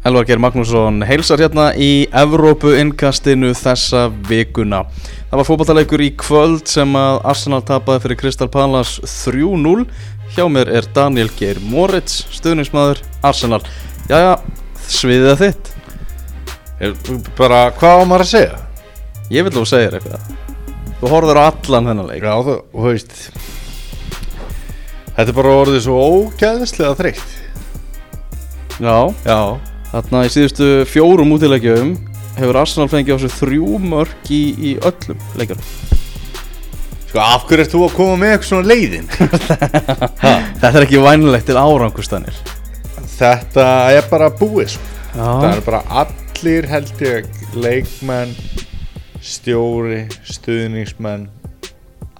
Elvar Geir Magnússon heilsar hérna í Evrópu innkastinu þessa vikuna. Það var fókbaltaleikur í kvöld sem að Arsenal tapaði fyrir Crystal Palace 3-0. Hjá mér er Daniel Geir Moritz, stuðningsmaður Arsenal. Jæja, sviðið það þitt. Bara, hvað var maður að segja? Ég vil þú segja þér eitthvað. Þú horfður á allan þennan leik. Já, þú, þú veist Þetta er bara orðið svo ógæðislega þreytt Já, Já þarna í síðustu fjórum útilegjum hefur Arsenal fengið á sig þrjú mörg í, í öllum leikjum. Sko, af hverju ert þú að koma með eitthvað svona leiðin? Þetta er ekki vænilegt til árangustanir. Þetta er bara búið svo Það er bara allir held ég leikmenn stjóri, stuðningsmenn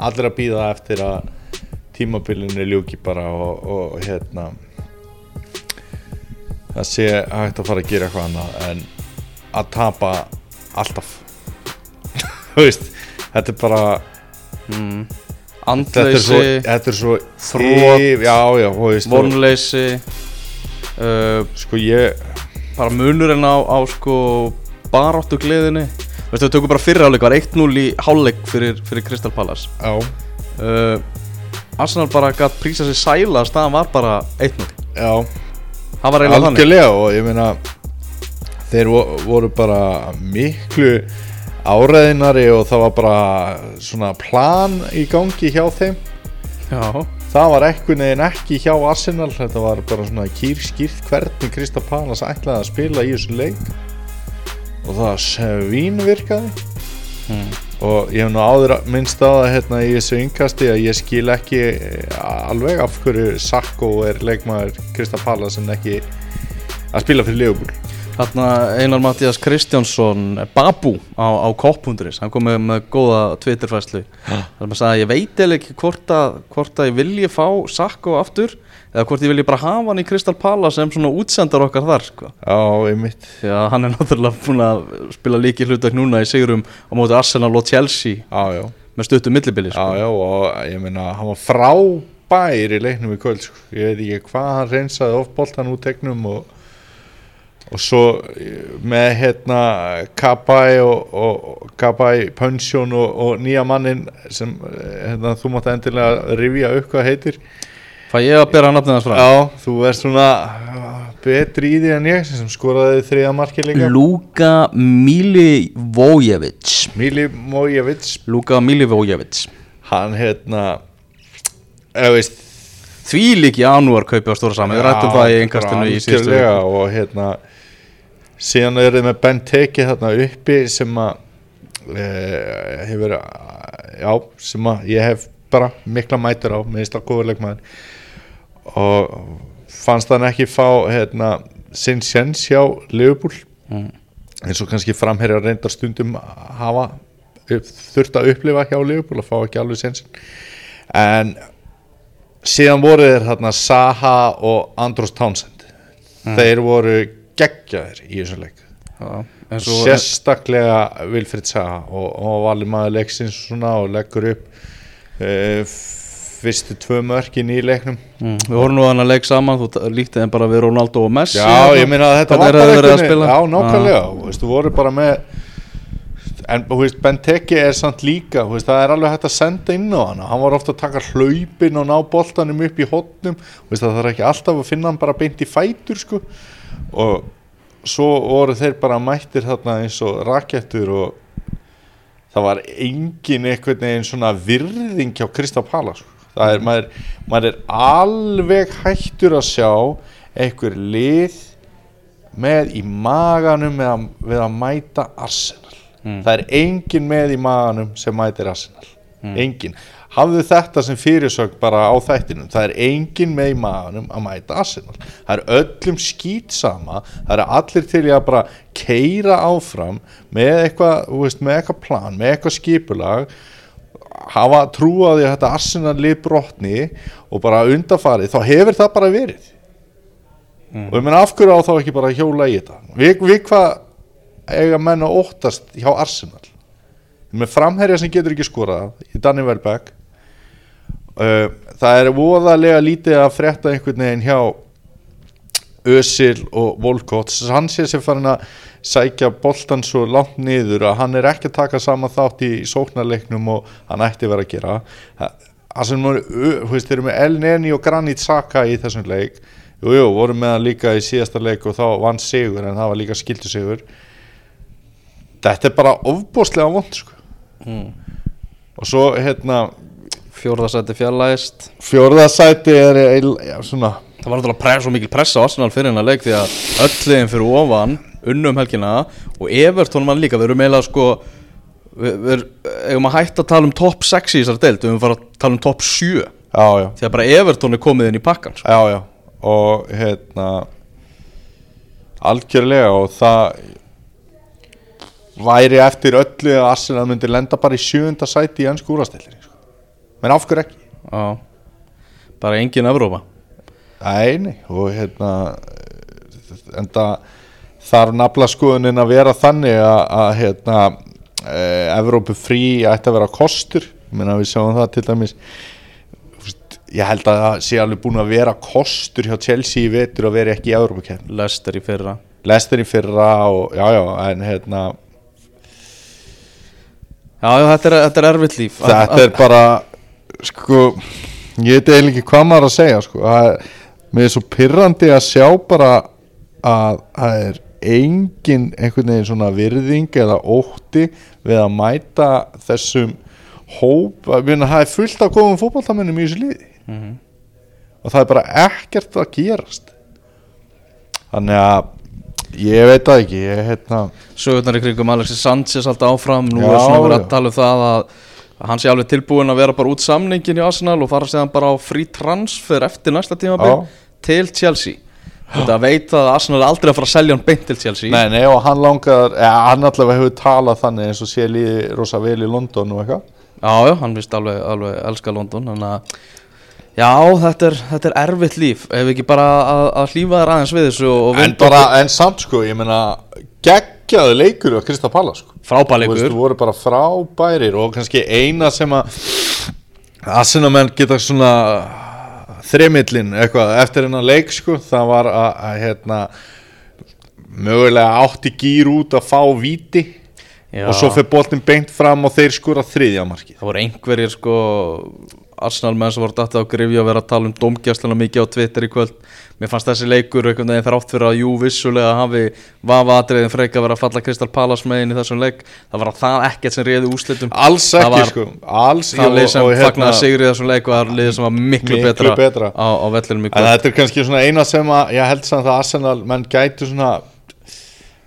allir að býða eftir að tímabilinu ljúki bara og, og hérna það sé hægt að fara að gera eitthvað annað en að tapa alltaf veist þetta er bara mm, þetta er svo, andleysi, þetta er svo veist og, vonleysi, uh, sko ég bara munurinn á, á sko baráttu gleðinni. Veistu, við tökum bara fyrra hálfleik, var 1-0 í hálfleik fyrir, fyrir Crystal Palace. já Uh, Arsenal bara gætt prísa sér sæla að staðan var bara 1-0. já Það var eiginlega algjörlega og ég meina þeir vo- voru bara miklu áræðinari og það var bara svona plan í gangi hjá þeim. Já, það var ekkert neginn ekki hjá Arsenal þetta var bara svona kýrskýrt hvernig Krista Palas ætlaði að spila í þessu leik. Og það svín virkaði. Mm. Og ég hef nú áður minnst á það hérna í þessu yngkasti að ég skil ekki eh, alveg af hverju Sakko er leikmaður Krista Palas en ekki að spila fyrir Leopold Þarna Einar Mattias Kristjánsson Babu á, á kopp.is hann kom með, með góða Twitterfæslu þar sem að sagði ég veit eða ekki hvort að, hvort að ég vilji fá Sakko aftur eða hvort ég vilji bara hafa hann í Crystal Palace sem svona útsendar okkar þar sko. á einmitt að hann er náttúrulega búin að spila líki hlutak núna í sigurum á móti Arsenal og Chelsea Já, já, með stuttu millibili já, sko. já og ég meina hann var frábær í leiknum í kvöld sko. ég veit ekki hvað hann reynsaði tegnum og, svo eh, með hérna Kabæ og, og Kabæ Pönsjón og, og nýja mannin sem eh, hérna, þú mátt endilega rifja upp hvað heitir. Fæ ég að bera nafnið hans fram? Já, þú er svona uh, betri í því en ég sem skoraði þriða marki líka. Luka Milivojevic Mili Mojevic Luka Milivojevic hann hérna eða veist Því líki anúar kaupi á stóra sami Við rættum það í einnkastinu í síðustu og hérna síðan er þið með Ben Teki þarna uppi sem að e, hefur já, sem að ég hef bara mikla mætur á, minnst að góðurleikmaður og fannst hann ekki fá hérna, sinn sjens hjá Liverpool. Mm. eins og kannski framherja reyndar stundum hafa upp, þurft að upplifa hjá Liverpool að fá ekki alveg sensin en síðan voru þeir þarna Saha og Andros Townsend. Þeir voru geggjaðir í þessum leik. Og sérstaklega Vilfrid Saha og, og valið maður leiksins svona og leggur upp uh, fyrstu tvö mörkin í leiknum. Mm, Við vorum nú þannig að leik saman, þú líktið þeim bara við Ronaldo og Messi já ég meina að þetta var bara þeir verið að einhvern spila? veginn- já. nákvæmlega, þú veist, þú voru bara með en þú veist, Benteke er samt líka, þú veist, það er alveg hægt að senda inn á hana, hann var ofta að taka hlaupin og ná boltanum upp í hotnum þú veist, það þarf ekki alltaf að finna hann bara beint í fætur, sko og svo voru þeir bara mættir þarna eins og rakettur og það var engin einhvern veginn svona virðing hjá Krista Pala það er, maður, maður er alveg hættur að sjá einhver lið með í maganum með að, við að mæta Arsenal. Mm. það er engin með í maganum sem mætir Arsenal. Engin, hafðu þetta sem fyrirsögn bara á þættinum, það er engin með í maganum að mæta Arsenal. Það er öllum skýt sama. Það er allir til að bara keira áfram með eitthvað, veist, með eitthvað plan, með eitthvað skipulag hafa trúaði að þetta Arsenal lið brotni og bara undarfarið, þá hefur það bara verið. Og ég meina af hverju á þá ekki bara hjóla í þetta? Við, við hvað eiga menn að óttast hjá Arsenal? Með framherja sem getur ekki skorað í Danny Welbeck það er voðalega lítið að frétta einhvern veginn hjá Özil og Volkot Sanchez er farin að sækja boltan svo langt niður að hann er ekki að taka sama þátt í sóknarleiknum og hann ætti vera að gera. Það sem voru, þú veist, þeir eru með El Neni og Granit Xhaka í þessum leik. Jú, jú, voru með hann líka í síðasta leik og þá vann sigur en það var líka skildu sigur þetta er bara ofbóstlega vond sko. og svo hérna Fjórðasæti fjallæst fjórðasæti er eil- já, svona. Það var press, svo mikil press á Arsenal fyrir hennar leik því að öll liðin fyrir ofan unnum helgina og Everton var líka, við erum eiginlega sko við, við eigum að hætta að tala um top 6 í þessari deild, við erum fara að tala um top 7 já, já, því að bara Everton er komið inn í pakkan sko. já, já. Og hérna algjörlega og það væri eftir öllu að Arsenal myndi lenda bara í sjöunda sæti í ennsku úrastellir sko. Menn af hverju ekki? Já, bara engin Evrópa. Nei, nei, og hérna en það þarf nafla skoðunin að vera þannig að, að hérna e, Evrópu frí ætti að vera kostur. Ég meina við sjáum það til dæmis ég held að það sé alveg búin að vera kostur hjá Chelsea í vetur að vera ekki í Evrópu kemni Leicester í fyrra. Leicester í fyrra og já já en hérna já, þetta er, þetta er erfitt líf. þetta er bara sko ég veit eiginlega ekki hvað maður að segja sko. Er, mér er svo pyrrandi að sjá bara að það er engin einhvern veginn svona virðing eða ótti við að mæta þessum hóp. Að minna, það er fullt af góðum fótballtamennum í þessu liði. Mhm. og það er bara ekkert að gerast. Þannig að ég veit það ekki ég hérna Sögurnar í kringum Alexis Sanchez alltaf áfram Nú Já, er svona verið að tala um það að að hann sé alveg tilbúin að vera bara út samningin í Arsenal og fara séðan bara á frí transfer eftir næsta tímabil Já. til Chelsea Þetta veit að Arsenal er aldrei að fara að selja hann beint til Chelsea Nei, nei, og hann langar, eða, hann allavega hefur talað þannig eins og sé líði rosa vel í London og eitthvað. Já, já, hann vist alveg, alveg elska London Þannig að Já, þetta er, þetta er erfitt líf Ef ekki bara að, að hlífa þér aðeins við þessu og En vinda bara, en samt sko, ég meina, geggjaði leikur á Krista Palla sko. Þú veist, frábæleikur þú voru bara frábærir og kannski eina sem að Arsenamenn geta svona þremillin eitthvað eftir hennar leik sko, það var að, að hérna, mögulega átti gýr út að fá víti Já. og svo fyrir boltin beint fram og þeir skora þriðja markið. Það voru einhverjir sko Arsenal menn sem voru dættið á grifju að vera að tala um domgjastluna mikið á Twitter í kvöld. Mér fannst þessi leikur einhvern veginn þrátt fyrir að jú vissulega hafi vafa atriðin freka að vera að falla Kristal Palace megin í þessum leik Það var það ekkert sem reyði úslitum Alls Það ekki var- sko, alls Það lið sem hérna- fagnaði sigri í þessum leik var lið sem var miklu, Miklu betra, betra. á, á vellinum í En kvöld þetta er kannski svona eina sem að ég held samt að Arsenal menn gætu svona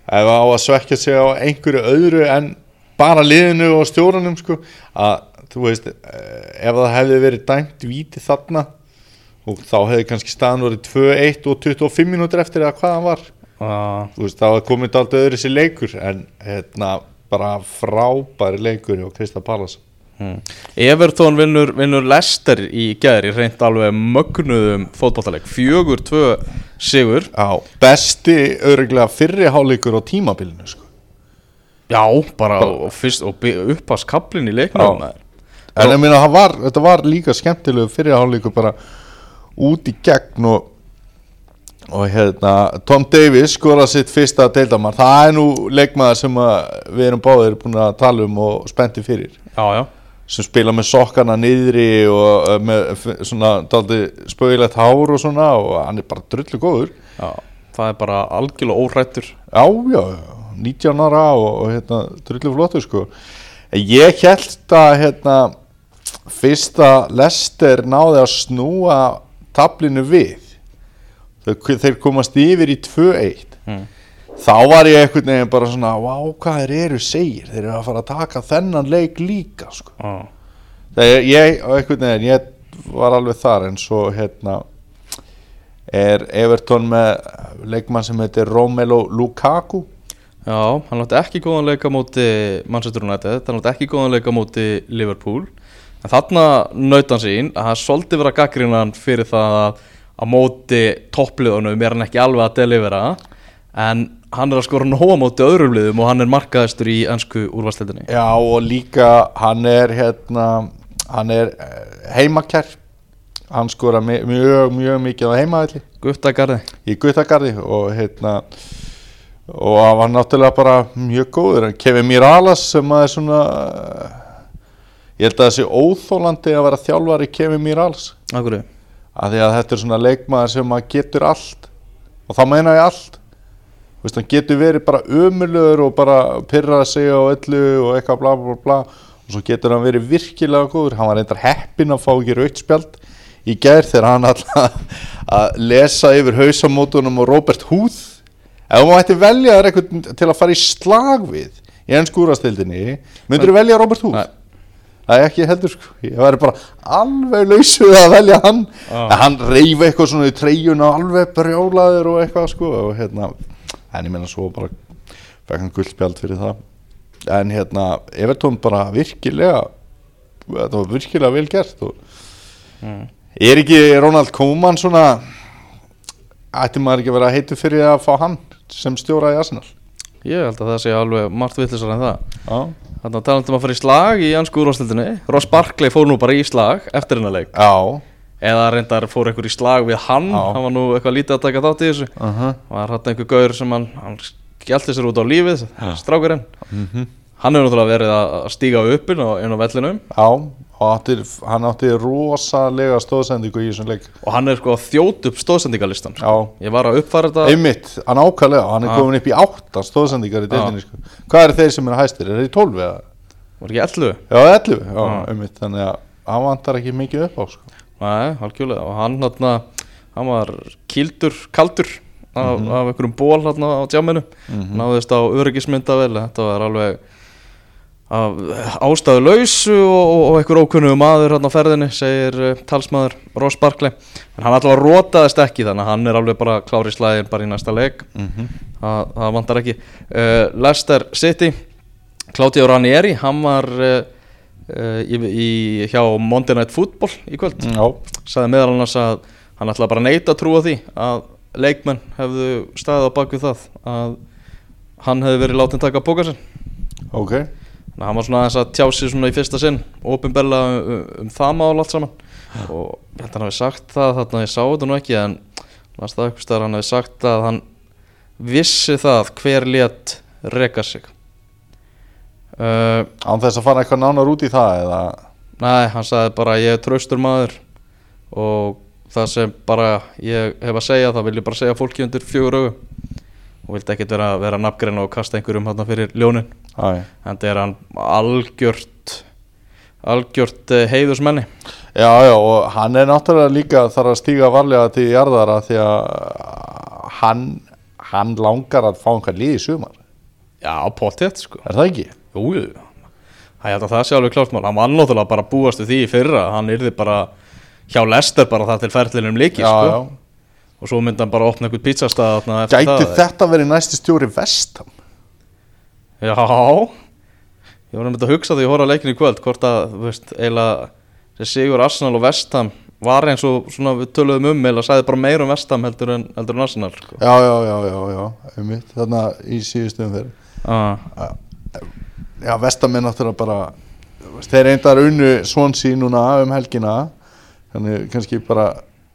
ef á að svekja sig á einhverju öðru en bara liðinu og stjórnum sko að þú veist eh, ef það hefði verið dæmt víti þarna og þá hefði kannski staðan verið 2-1 og 25 mínútur eftir eða hvað hann var. Ah, þú veist þá hefði komið aldrei öðru sér leikur en hérna bara frábæri leikur og Krista Pallas hmm. Everton vinnur, vinnur Leicester í gæri reynd alveg mögnuðum fótballtaleik Fjögur, tvö sigur. Já, besti öruglega fyrri hálíkur á tímabilinu sko. Já, bara og, fyrst, og by- uppast kaplinn í leiknum. En ég meina, var, þetta var líka skemmtilegu fyrirháleiku bara út í gegn og, og hérna, Tom Davis skora sitt fyrsta deildamar, það er nú leikmaður sem við erum báðir búin að tala um og spennti fyrir. Já, já. Sem spila með sokkana niðri og uh, með svona spauðilegt hár og svona og hann er bara drullu góður. Já, það er bara algjörlega órættur Já, já, 19 ára og, og hérna, drullu flottur sko. Ég held að hérna, fyrsta Lester náði að snúa tablinu við. Þeir, komast yfir í 2-1 Mm. þá var ég einhvern veginn bara svona Vá, hvað þeir eru segir, þeir eru að fara að taka þennan leik líka sko. Já, Þegar ég, einhvern veginn, ég var alveg þar en svo hérna er Everton með leikmann sem heitir Romelu Lukaku. Já, hann átti ekki góðan leika móti Manchester United, hann átti ekki góðan leika móti Liverpool en þarna naut hann sín að hann soldi vera gaggrínan fyrir það að á móti toppliðunum er hann ekki alveg að delivera. En hann er að skora nóga móti öðrum liðum og hann er markaðistur í ennsku úrvarsleitinni Já og líka hann er hérna hann er eh, heimakær hann skora mi- mjög mjög mikið á heimavelli. Guttagarði. Í Guttagarði og hérna og hann var náttúrulega bara mjög góður. Kevin Miralas sem að er svona ég held að það sé óþólandi að vera þjálfari Kevin Miralas Akkur af því að þetta er svona leikmaður sem að getur allt. Og þá meina ég allt. Þú veist, hann getur verið bara ömulögur og bara pyrraði sig á öllu og eitthvað bla bla bla. Og svo getur hann verið virkilega góður. Hann var reyndar heppinn að fá ekki rautspjald í gær þegar hann alltaf að lesa yfir hausamótunum og Robert Huth. Ef maður ætti velja þér eitthvað til að fara í slag við í ennskúrastildinni myndur þú velja Robert Huth? Nei. Það er ekki heldur sko, ég væri bara alveg lausuð að velja hann Ah. en hann reyf eitthvað svona í treyjuna alveg brjálaður og eitthvað sko og hérna, en ég meina svo bara fekk hann guldspjald fyrir það en hérna, Evertón bara virkilega þetta var virkilega vel gert og Mm. er ekki Ronald Koeman svona ætti maður ekki að vera heitu fyrir að fá hann sem stjóra í Arsenal Ég held að það sé alveg margt vittlisar en það. Þannig að talandum að fara í slag í ansku úrvastildinni Ross Barkley fór nú bara í slag eftir hennar leik. Já. Eða reyndar fór einhver í slag við hann. Já. Hann var nú eitthvað lítið að taka þátt í þessu. Uh -huh. Var hann einhver gaur sem hann, hann skellti sér út á lífið Strákurinn. Mhm. Hann hefur náttúrulega verið að stíga upp inn á, inn á vellinum. Já, og átti, hann átti rosalega stóðsendingu í þessum leik Og hann er sko að þjóta upp stóðsendingalistan sko. Ég var að uppfæra þetta einmitt, hann ákvæðlega hann er Já. komin upp í átta stóðsendingar í deildinni sko. Hvað eru þeir sem eru hæstir? Er þeir í 12 eða? Var ekki 11? Já, 11, já, Já. einmitt Þannig að hann vantar ekki mikið upp á sko. Nei, halkjúlega Og hann þarna Hann var kildur, kaldur Af, Mhm. af einhverjum ból þarna á tjáminu náðist á öryggismyndavel þetta var alveg ástæðu lausu og, og, einhver ókunnugu maður hann á ferðinni segir uh, talsmaður Ross Barkley. En hann allavega rótaðist ekki þannig að hann er alveg bara klári slæðin bara í næsta leik. Mhm. það, það vantar ekki. Uh, Leicester City Claudio Ranieri hann var uh, í, í, hjá Monday Night Football í kvöld. Já, sagði meðal annars að hann ætlaði bara að að trúa því að leikmenn hefðu staðið á baku það að hann hefði verið látið taka pókasinn ok þannig að hann var svona aðeins að tjá sig svona í fyrsta sinn ofinberlega um, um, um það mál allt saman. Og ég held að hann hafi sagt það þarna ég sá þetta nú ekki en næst það eitthvað staðar hann hafi sagt að hann vissi það hver létt reka sig. Uh, Án þess að fara eitthvað nánar út í það eða? Nei, hann sagði bara ég er traustur maður. Og það sem bara ég hef að segja það vil ég bara segja fólki undir fjögur augu og vildi ekkert vera, vera nafngrein og kasta einhverjum hann fyrir ljónin. Æ. en það er hann algjört algjört uh, heiðusmenni Já, já, og hann er náttúrulega líka þarf að stíga varlega til jarðara því að hann, hann langar að fá einhver lið í sumar. Já, pottet sko. Er það ekki? Jú, það það sé alveg klárt mál. Hann var náttúrulega bara búast við því í fyrra hann yrði bara hjá Lester bara það til ferðlinum líki Já, sko. Og svo myndi hann bara opna einhvern pizzastað Gæti þetta verið næsti stjóri vestam? Já Ég var einmitt að hugsa því að horfa leikinu í kvöld hvort að, veist, eiginlega Sigur Arsenal og Vestham var eins og svona við töluðum um eiginlega sagði bara meira um Vestham heldur en, heldur en Arsenal sko. Já, já, já, já, já, einmitt, þarna í síðustum fyrir ah. Já, vestam er náttúrulega bara þeir reyndar unnu svonsi núna um helgina þannig kannski bara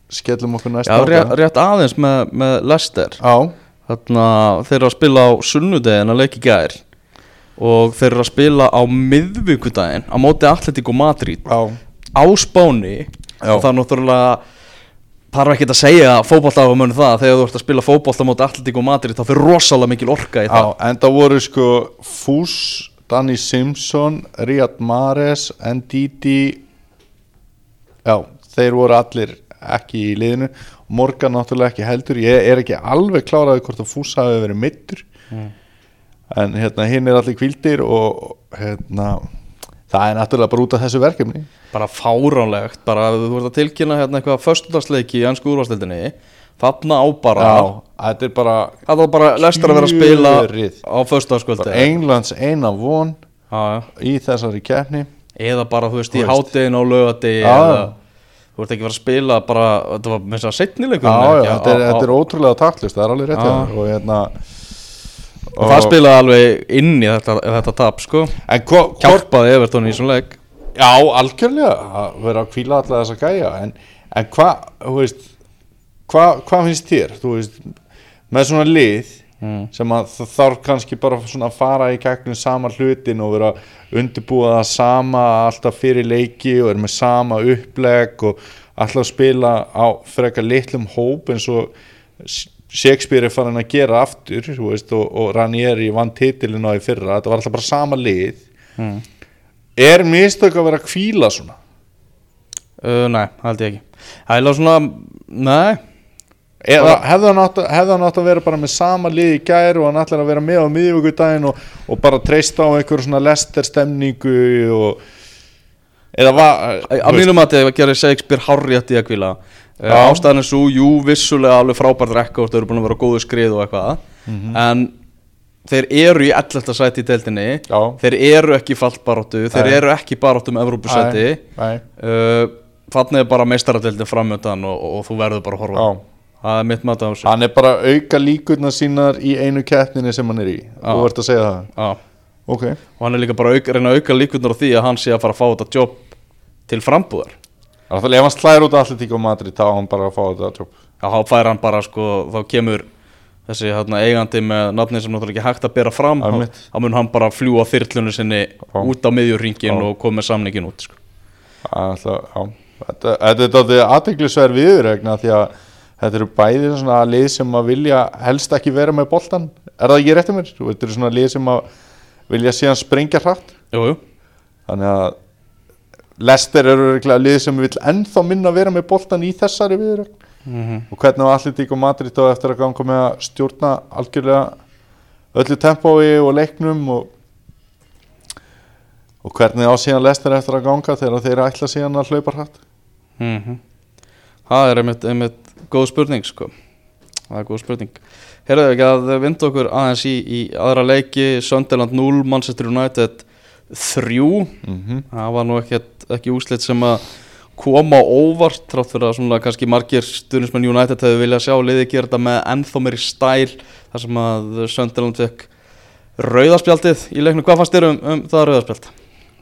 skellum okkur næst Já, rétt, rétt aðeins með, með Leicester. Já, Þarna þeir eru að spila á sunnudegin að leiki gær og þeir eru að spila á miðvíkudaginn á móti Atletico Madrid. Já, á Spáni Já. og það er náttúrulega þarf ekki að segja fótballtafamönu það. Að þegar þú ert að spila fótballta móti Atletico Madrid þá fyrir rosalega mikil orka í já, það. en það voru sko Fús, Danny Simpson Riyad Mahrez, Ndidi Já, þeir voru allir ekki í liðinu. Morgan náttúrulega ekki heldur. Ég er ekki alveg kláraði hvort að Fús hafi verið mittur en hérna hinn er allir kvildir og hérna það er náttúrulega bara út af þessu verkefni. Bara fáránlegt, bara þú ert að tilkynna hérna eitthvað föstudagsleiki í ansku úrvastildinni þarna á bara Já, þetta er bara það var bara lestar að vera að spila Kjörið. á föstudagskvöldi Englands eina von Já, já. í þessari keppni. Eða bara þú veist í háttegin og lögadegi eða. Þú ert ekki fara að spila bara, þetta var með þess að já, þetta er, þetta er ótrúlega taktlust, það er alveg rétt Já. og hérna og það spilaði alveg inn í þetta, þetta tap sko. Hjálpaði Evertón í svona leik. Já, algjörlega að vera að kvíla alla þessa gæja en, en hvað, þú veist hvað hva finnst þér? Þú veist, með svona lið Mm. sem að það þarf kannski bara svona að fara í gegnum sama hlutin og vera undirbúa það sama alltaf fyrir leiki og er með sama uppleg og alltaf spila á frekar litlum hóp eins og Shakespeare er farin að gera aftur veist, og, og Ranieri vann titilin á í fyrra, þetta var alltaf bara sama lið. Mm. er mistök að vera að kvíla svona? Uh, nei, held ég ekki. Það er alveg svona, nei eða hefði hann, átt, að- vera bara með sama lið í gær og hann ætlar að vera með á miðvíkudaginn og, og bara treysta á einhver svona lester stemningu og eða var Að mínum að þetta gerir Shakespeare hárrétt í að kvíla Já. uh, Ástæðan er svo, jú, vissulega alveg frábært rekka og þau eru búin að vera á góðu skrið og eitthvað Mhm. En þeir eru í 11. sæti í deildinni Já. Þeir eru ekki fallbaróttu Þeir Nei. eru ekki baróttu um Evrópusæti uh, Þannig er bara meistaradeildin framöndan og, og þú verður bara að horfa já. Það er mitt mat á þessu. Hann er bara að auka líkurnar sínar í einu keppninni sem hann er í. Þú ert að segja það? Já. ok, Og hann er líka bara að reyna að auka líkurnar á því að hann sé að fara að fá þetta jobb til frambúðar. Ef hann slæðir út allir og Madrid þá á hann bara að fá þetta jobb Já, þá fær hann bara sko, þá kemur þessi hérna, eigandi með nafni sem náttúrulega ekki hægt að bera fram þá, mun hann bara fljúa þyrlunni sinni Já. út á miðjurringin og koma samningin út sko. Já, þetta, þetta er aðteglisverð viðregna því að þetta eru bæði svona lið sem að vilja helst ekki vera með boltan er það ekki rétt um mér? Þetta eru svona lið sem að vilja síðan sprengja hratt. Jú, jú, þannig að Lester eru lið sem vil ennþá minna vera með boltan í þessari viðregn mm og hvernig á Atletík og Madrid á eftir að ganga með að stjórna algjörlega öllu tempói og leiknum og og hvernig á síðan Lester eftir að ganga þegar þeir ætla síðan að hlaupa hratt? Mm það er einmitt, einmitt góð spurning sko. það er góð spurning Herðu ekki að vinda okkur aðeins í, í aðra leiki Sunderland 0, Manchester United 3 mm -hmm. það var nú ekki, ekki úslit sem að koma óvart trátt fyrir að svona kannski margir stuðnismenn United hefur viljað sjá liðið gera þetta með ennþá meiri stæl þar sem að Sönderland fekk rauðaspjaldið í leiknum, hvað fannst þér um, um það rauðaspjald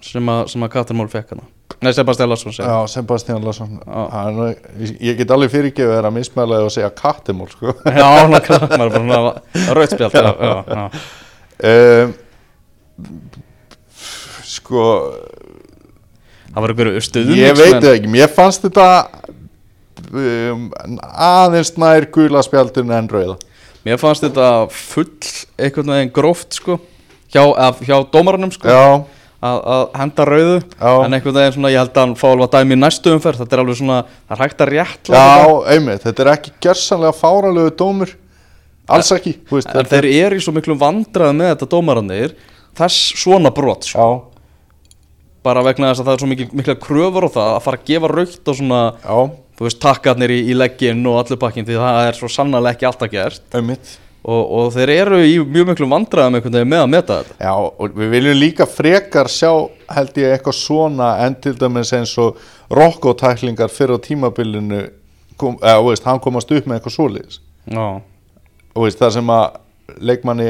sem að, sem að Katrin Mól fekk hana. Nei, Sebastian Larsson segja Já, Sebastian Larsson. Hann ég- ég get alveg fyrirgefið að mismælaði og segja kattimól sko. Já, maður er bara já. um, sko Það var einhverju stuðningsmenn. ég veit það ekki, mér fannst þetta um, aðeins nær gula spjaldin en rauða. Mér fannst þetta full einhvern veginn gróft sko hjá, hjá dómaranum sko. Já, að, henda rauðu. Já. en einhvern veginn svona, ég held að hann fá alveg að dæmi næstu umferð, þetta er alveg svona það er hægt að rétt já, einmitt. Þetta er ekki gersanlega fáralegu dómur. Alls ekki þú veist, en þeir eru í svo miklu vandrað með þetta dómaranir þess svona brot sko. Bara vegna þess að það er svo mikil, mikla kröfur á það að fara að gefa raukt og svona já, þú veist, takkarnir í, í leggin og allir pakkin því það er svo sannlega ekki alltaf gert. Einmitt og, og þeir eru í mjög miklu vandraðum með að meta þetta. Já, og við viljum líka frekar sjá held ég eitthvað svona en til dæmis eins og rokkotæklingar fyrir á tímabilinu kom, eða, veist, hann komast upp með eitthvað veist, það sem að leikmanni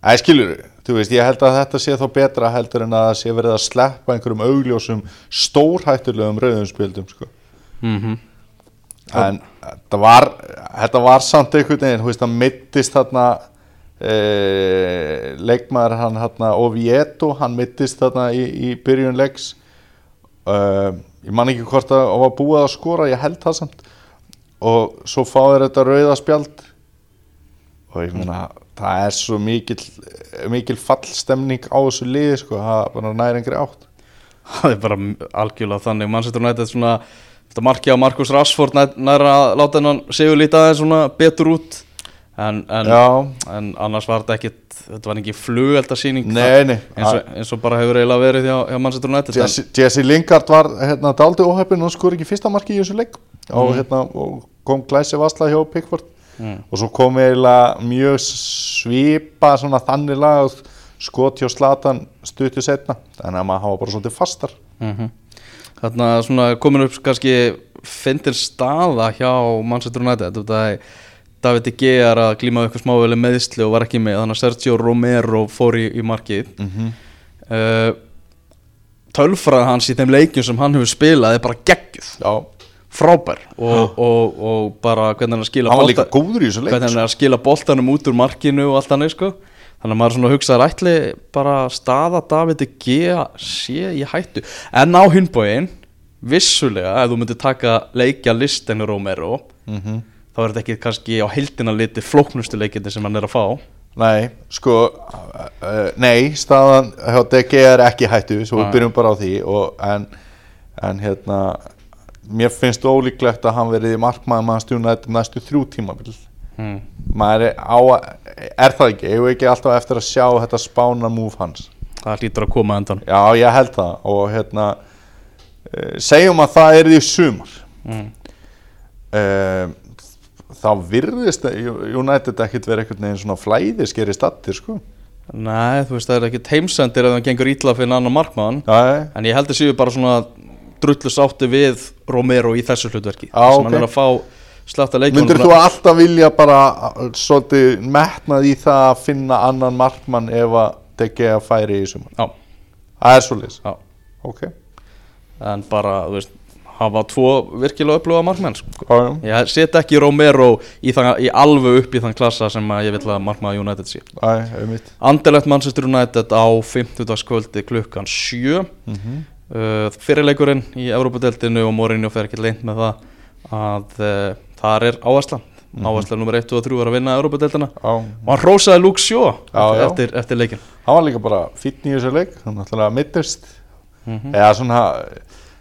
eða skilur, þú veist, ég held að þetta sé þá betra heldur en að það sé verið að sleppa einhverjum augljósum stórhættulegum rauðum spjöldum sko. mhm en þetta var þetta var samt einhvern veginn, þú veist, það mittist þarna e, leikmaður hann hérna Oviedo, hann mittist þarna í, í byrjun leiks. E, ég man ekki hvort að það var búið að skora, ég held það samt. Og svo fáður þetta rauða spjald. Og ég meina það er svo mikil mikil fallstemning á þessu liði sko, það er bara nær engri átt. Það er bara algjörlega þannig. Manchester United svona þetta marki á Markus Rashford nær, nær að láta hennan segjur lítið aðeins svona betur út. En, en, en annars var þetta ekkit þetta var ekki nei eins og, eins og bara hefur eiginlega verið hjá, hjá Manchester United en- Jesse, Jesse Lingard var hérna daldi óheppin og skor ekki fyrsta marki í þessu leik. Og, hérna, og kom glæsi vasla hjá Pickford. Mm. og svo kom eiginlega mjög svipa svona þannig lag skot hjá Slatan stuttu setna þannig að maður hafa bara svolítið fastar. Mhm. Þarna svona komin upp kannski fyndin staða hjá Manchester United. David De Gea er að glíma eitthvað smável meðsli og var ekki með þannig að Sergio Romero fór í, í markið. Mm -hmm. uh, tölfræð hans í þeim leikjum sem hann hefur spilað er bara geggjuð. Frábær. Og, og, og bara hvernig hann er að skila hann hann skila boltanum út úr markinu og allt annað sko þannig að maður svona hugsaður ætli bara staða Davide G sé í hættu? En á hinbóin vissulega ef þú myndir taka leikja listinu Romero Mhm. þá er þetta ekki kannski á heildina liti flóknustu leikindi sem hann er að fá. Nei, sko uh, Nei, staðan hjá DG er ekki hættu Svo við byrjum bara á því og, en, en hérna Mér finnst ólíklegt að hann verið í markmaður maður stjúna þetta næstu þrjú tímabil hmm. Maður er á Er það ekki? Ég ekki alltaf eftir að sjá þetta spána move hans það hlýtur að koma endan Já, ég held það og hérna uh, segjum að það er því sumar mm. þá virðist United ekkit verið einhvern veginn svona flæðiskeri stattir sko Nei, þú veist það er ekki heimsendir ef það gengur ítla fyrir annan markmann Já, en ég held að séu bara svona drullu sátti við Romero í þessu hlutverki Já, sem ok. hann er að fá slatta leikmann Myndir þú alltaf vilja bara uh, svolítið metnað í það að finna annan markmann ef að DG að færi í sumar? Já, Það er svolítið, já ok. en bara, þú veist, hafa tvo virkilega upplöfa markmenn sko. Já. ég set ekki Romero í, þann, í alveg upp í þann klassa sem ég vil að markmaður United sé einmitt. Anderlegt Manchester United á 50. kvöldi klukkan 7 Mm uh, fyrirleikurinn í Európa-deltinu og Mourinho fer ekki leint með það að uh, þar er áherslan Mhm. áherslan nummer 1 og 3 er að vinna Európa-deltina Já, og hann rósaði Luke Shaw Já, eftir, eftir leikin hann var líka bara fýtn í þessu leik, hann náttúrulega mittist. mm Eða svona,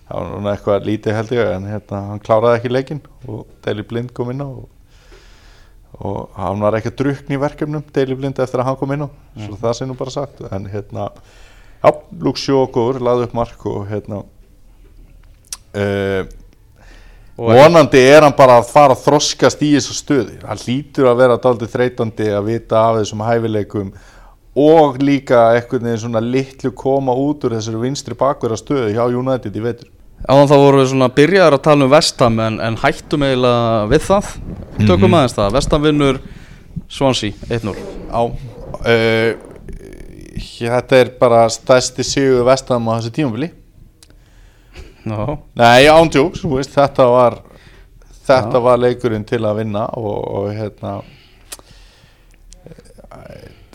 það var svona eitthvað lítið held ég, en hérna, hann kláraði ekki leikinn og Deli Blind kom inn á og, og hann var ekki að drukna í verkefnum, Deli Blind, eftir að hann kom inn á, svo það sé nú bara sagt, en hérna, já, Luke Shaw góður, laði upp mark og hérna, uh, og vonandi er hann bara að fara að þroskast í þessu stöði, hann hlýtur að vera daldið þreytandi að vita af þessum hæfileikum og líka einhvern veginn svona litlu koma út úr þessari vinstri bakverða stöðu hjá United í vetur. Áðan þá voru við svona byrjaðar að tala um Vestham en, en hættum eiginlega við það. Tökum Mhm. aðeins það, Vestham vinnur Swansea 1-0 á uh, þetta er bara stærsti sigur vestam á þessu tímabili Já, nei, ándjóks, þetta var þetta Já. var leikurinn til að vinna og, og hérna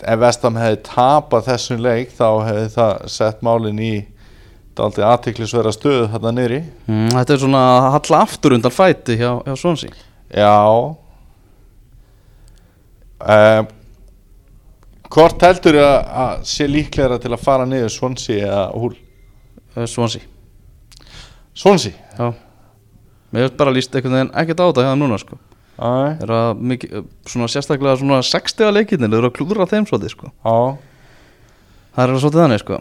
ef vestam hefði tapað þessum leik þá hefði það sett málin í daldið aðtiklisverða stöðu þarna niðri. Mm, þetta er svona að halla aftur undan fæti hjá, hjá Swansea. Já. Um, Hvort heldur að, að sé líklegra til að fara niður Swansea eða Húl? Eh, Swansea? Já. Mér hefur bara líst einhvern veginn ekkert á þetta hérna núna sko. Æ, Er að mikið, svona sérstaklega svona 60 leikinni, þeir eru að klúðra þeim svolítið sko. Á, Það er alveg svolítið þannig sko.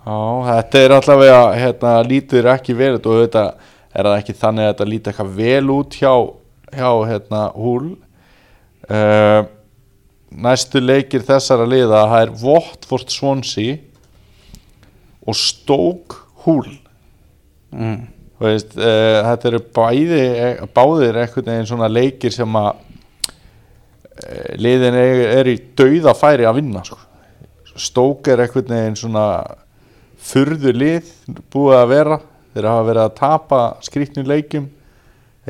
Á, þetta er allavega hérna, lítur ekki vel og þetta er það ekki þannig að þetta lítur eitthvað vel út hjá, hjá hérna, Húl uh, Næstu leikir þessara liða það er Watford Swansea og Stoke Húl. Mm. Veist, uh, þetta eru bæði, báðir einhvern veginn svona leikir sem að uh, liðin er, er í dauða færi að vinna sko. Stók er einhvern veginn svona furðu lið búið að vera. Þeir hafa verið að tapa skrýtnum leikjum.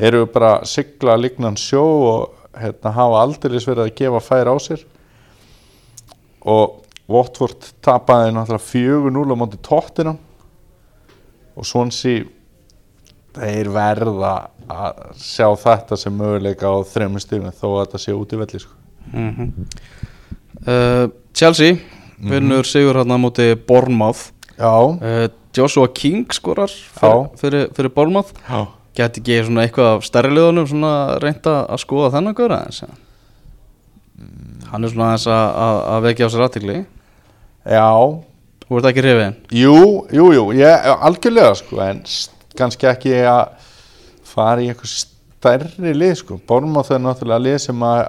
Eru bara að sigla lignan sjó og hérna, hafa aldrei verið að gefa færi á sér. Og Watford tapaði náttúrulega 4-0 á móti tóttina og Swansea þeir verða að sjá þetta sem möguleika á þremur stífum þó að þetta sé út í velli sko. Mm uh, Chelsea vinnur sigur hérna á móti Bournemouth. Já, uh, Joshua King skorar fyrir, fyrir, fyrir Bournemouth. Já. Gæti ekki eitthvað af stærri liðunum svona reynda að skoða þennan aðeins eða? Hann er svona aðeins að, að, að vekja á sér aðtikli Já, Þú ert ekki hrifin jú, jú, jú, ég, algjörlega sko, en kannski ekki að fara í eitthvað stærri lið sko. Bormáð er náttúrulega lið sem að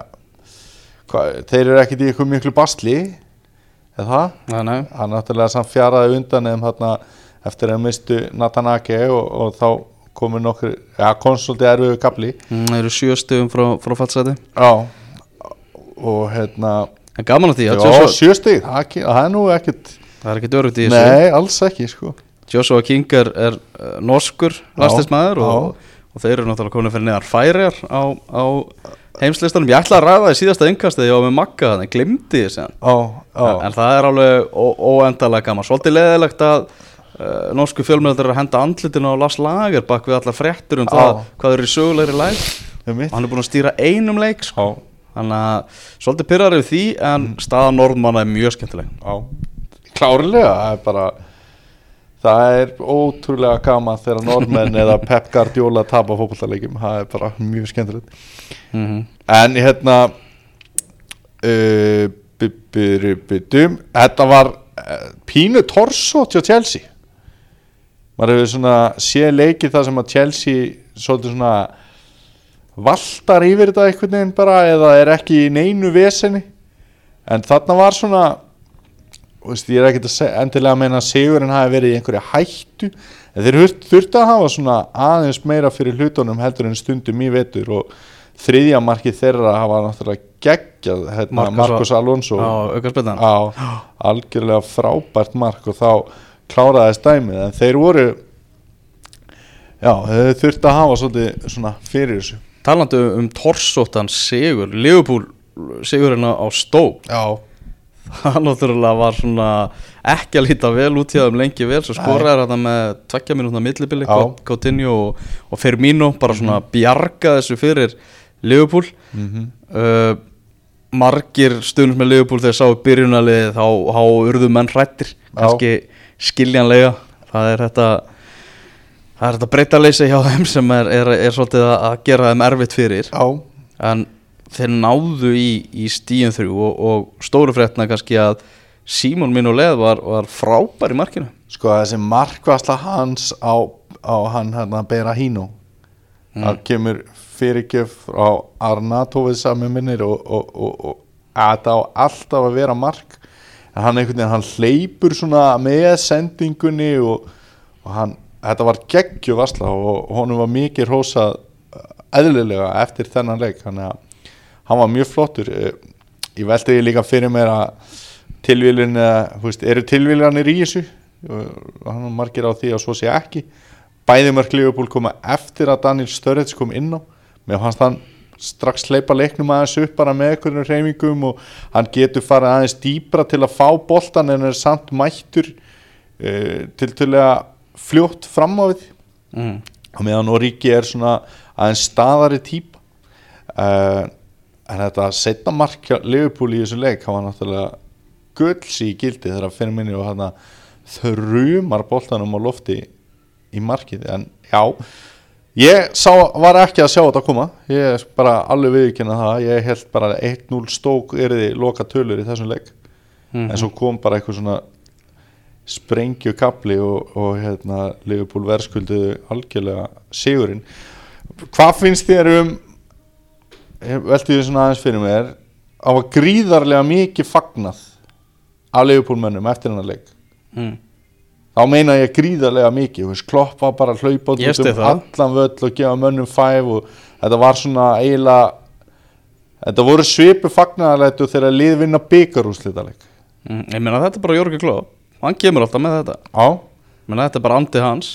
hva, þeir eru ekkit í eitthvað miklu basli eða það? Nei, nei hann náttúrulega samt fjaraði undan eða þarna eftir að mistu Natanake og, og þá komu nokkur, ja, konsulti erfiðu kapli Mm, Það eru sjö stöðum frá, frá fallseti já og hérna, En gaman að því já, að Joshua, sjö stig það, ekki- það er nú ekkert, það er ekkert örugt í þessu. Nei, alls ekki sko. Joshua King er, uh, norskur landslismæður já. og, og þeir eru náttúrulega komin fyrir neðan færiar á, á heimslistanum. Ég ætla að ræða það í síðasta yngast þegar ég var með Magga þannig glimti ég já, en það er alveg ó- óendanlega gaman. Svolítið leðilegt að uh, norsku fjölmjöldur er að henda andlitinu á Lars Lager bak við allar fréttur um Já. það hvað eru í sögulegri læg og hann er búin að stýra einum leik sko. Þannig að svolítið pyrrar yfir því en staða Norðmanna er mjög skemmtileg. Já Klárlega, það er bara Það er ótrúlega gaman þegar normenn eða Pep Guardiola tapa fótballtalegjum, það er bara mjög skemmtilegt. Mm -hmm. En hérna uh, Bubburubudum Þetta var uh, pínu torso til Chelsea. Maður hefur svona séð leikið það sem að Chelsea svolítið svona valtar yfir þetta einhvern veginn bara eða er ekki í neinu veseni. En þarna var svona veist, ég er ekkert að endilega meina að sigurinn hafi verið í einhverja hættu. En þeir þurft- þurftu að hafa svona aðeins meira fyrir hlutunum heldur en stundum í vetur og þriðja markið þeirra hafa náttúrulega geggjað hérna, Marcos Alonso. Á algjörlega frábært mark og þá kláraðist dæmið. En þeir voru já, þeir þurftu að hafa svolítið svona fyrir þessu. Talandi um torsóttan sigur Liverpool sigurinn á Stoke. Já, það náttúrulega var svona ekki að líta vel út hjá þeim lengi vel. Svo skoraði þetta með tveggja minútna millibili. Mhm. Coutinho og, og Firmino bara svona bjarga þessu fyrir Liverpool. Mm uh, margir stundum með Liverpool þegar sáu byrjunalið þá, þá urðu menn hrættir kannski skiljanlega. Það er þetta það er þetta breytaleysi hjá þeim sem er, er, er svolítið að gera þeim erfitt fyrir. Já, en þeir náðu í, í stíðin þrjú og, og stóru fréttina kannski að Símon minn og leð var, var frábær í markinu. Sko þessi markvasla hans á, á hann hérna Beira Hínu það kemur fyrirgjöf frá Arnatovið sami minnir og, og, og, að þetta á alltaf að vera mark. En hann einhvern veginn, hann hleypur svona með sendingunni og, og hann, þetta var geggjuvasla og honum var mikið rósað eðlilega eftir þennan leik. Þannig að hann var mjög flottur. Eh, ég veldi því líka fyrir mér að tilvílun, þú veist, eru tilvílanir í þessu? Og hann var margir á því að svo sé ekki. Bæði mörg Liverpool koma eftir að Daniel Sturridge kom inn á. Mér fannst hann strax hleypa leiknum aðeins upp bara með einhvern reymingum og hann getur farið aðeins dýbra til að fá boltan en er samt mættur uh, til til að fljótt fram á við. Mm. og meðan Origi er svona aðeins staðari típ uh, en þetta setna markja Liverpool í þessu leik var náttúrulega gulls í gildi þegar að fyrir minni og hann þrjumar boltanum á lofti í markið. En já ég sá, var ekki að sjá þetta koma. Ég bara alveg viðkynna það. Ég held bara að 1-0 stók erði loka tölur í þessum leik. Mhm. en svo kom bara eitthvað svona sprengju kapli og, og hérna Liverpool verðskulduðu algjörlega sigurinn. Hvað finnst þér um ég velti því svona aðeins fyrir mér. Á að gríðarlega mikið fagnað af Liverpool mönnum eftir hennar leik. Mm. þá meina ég gríðarlega mikið. Veist, Klopp var bara hlaupa út um allan völl og gefa mönnum fæf og þetta var svona eiginlega þetta voru svipu fagnaðarleitu þegar lið vinna byggarúslitaleg Mm. ég meina þetta er bara Jörgur Kló hann kemur alltaf með þetta. Já, ég meina þetta er bara andi hans.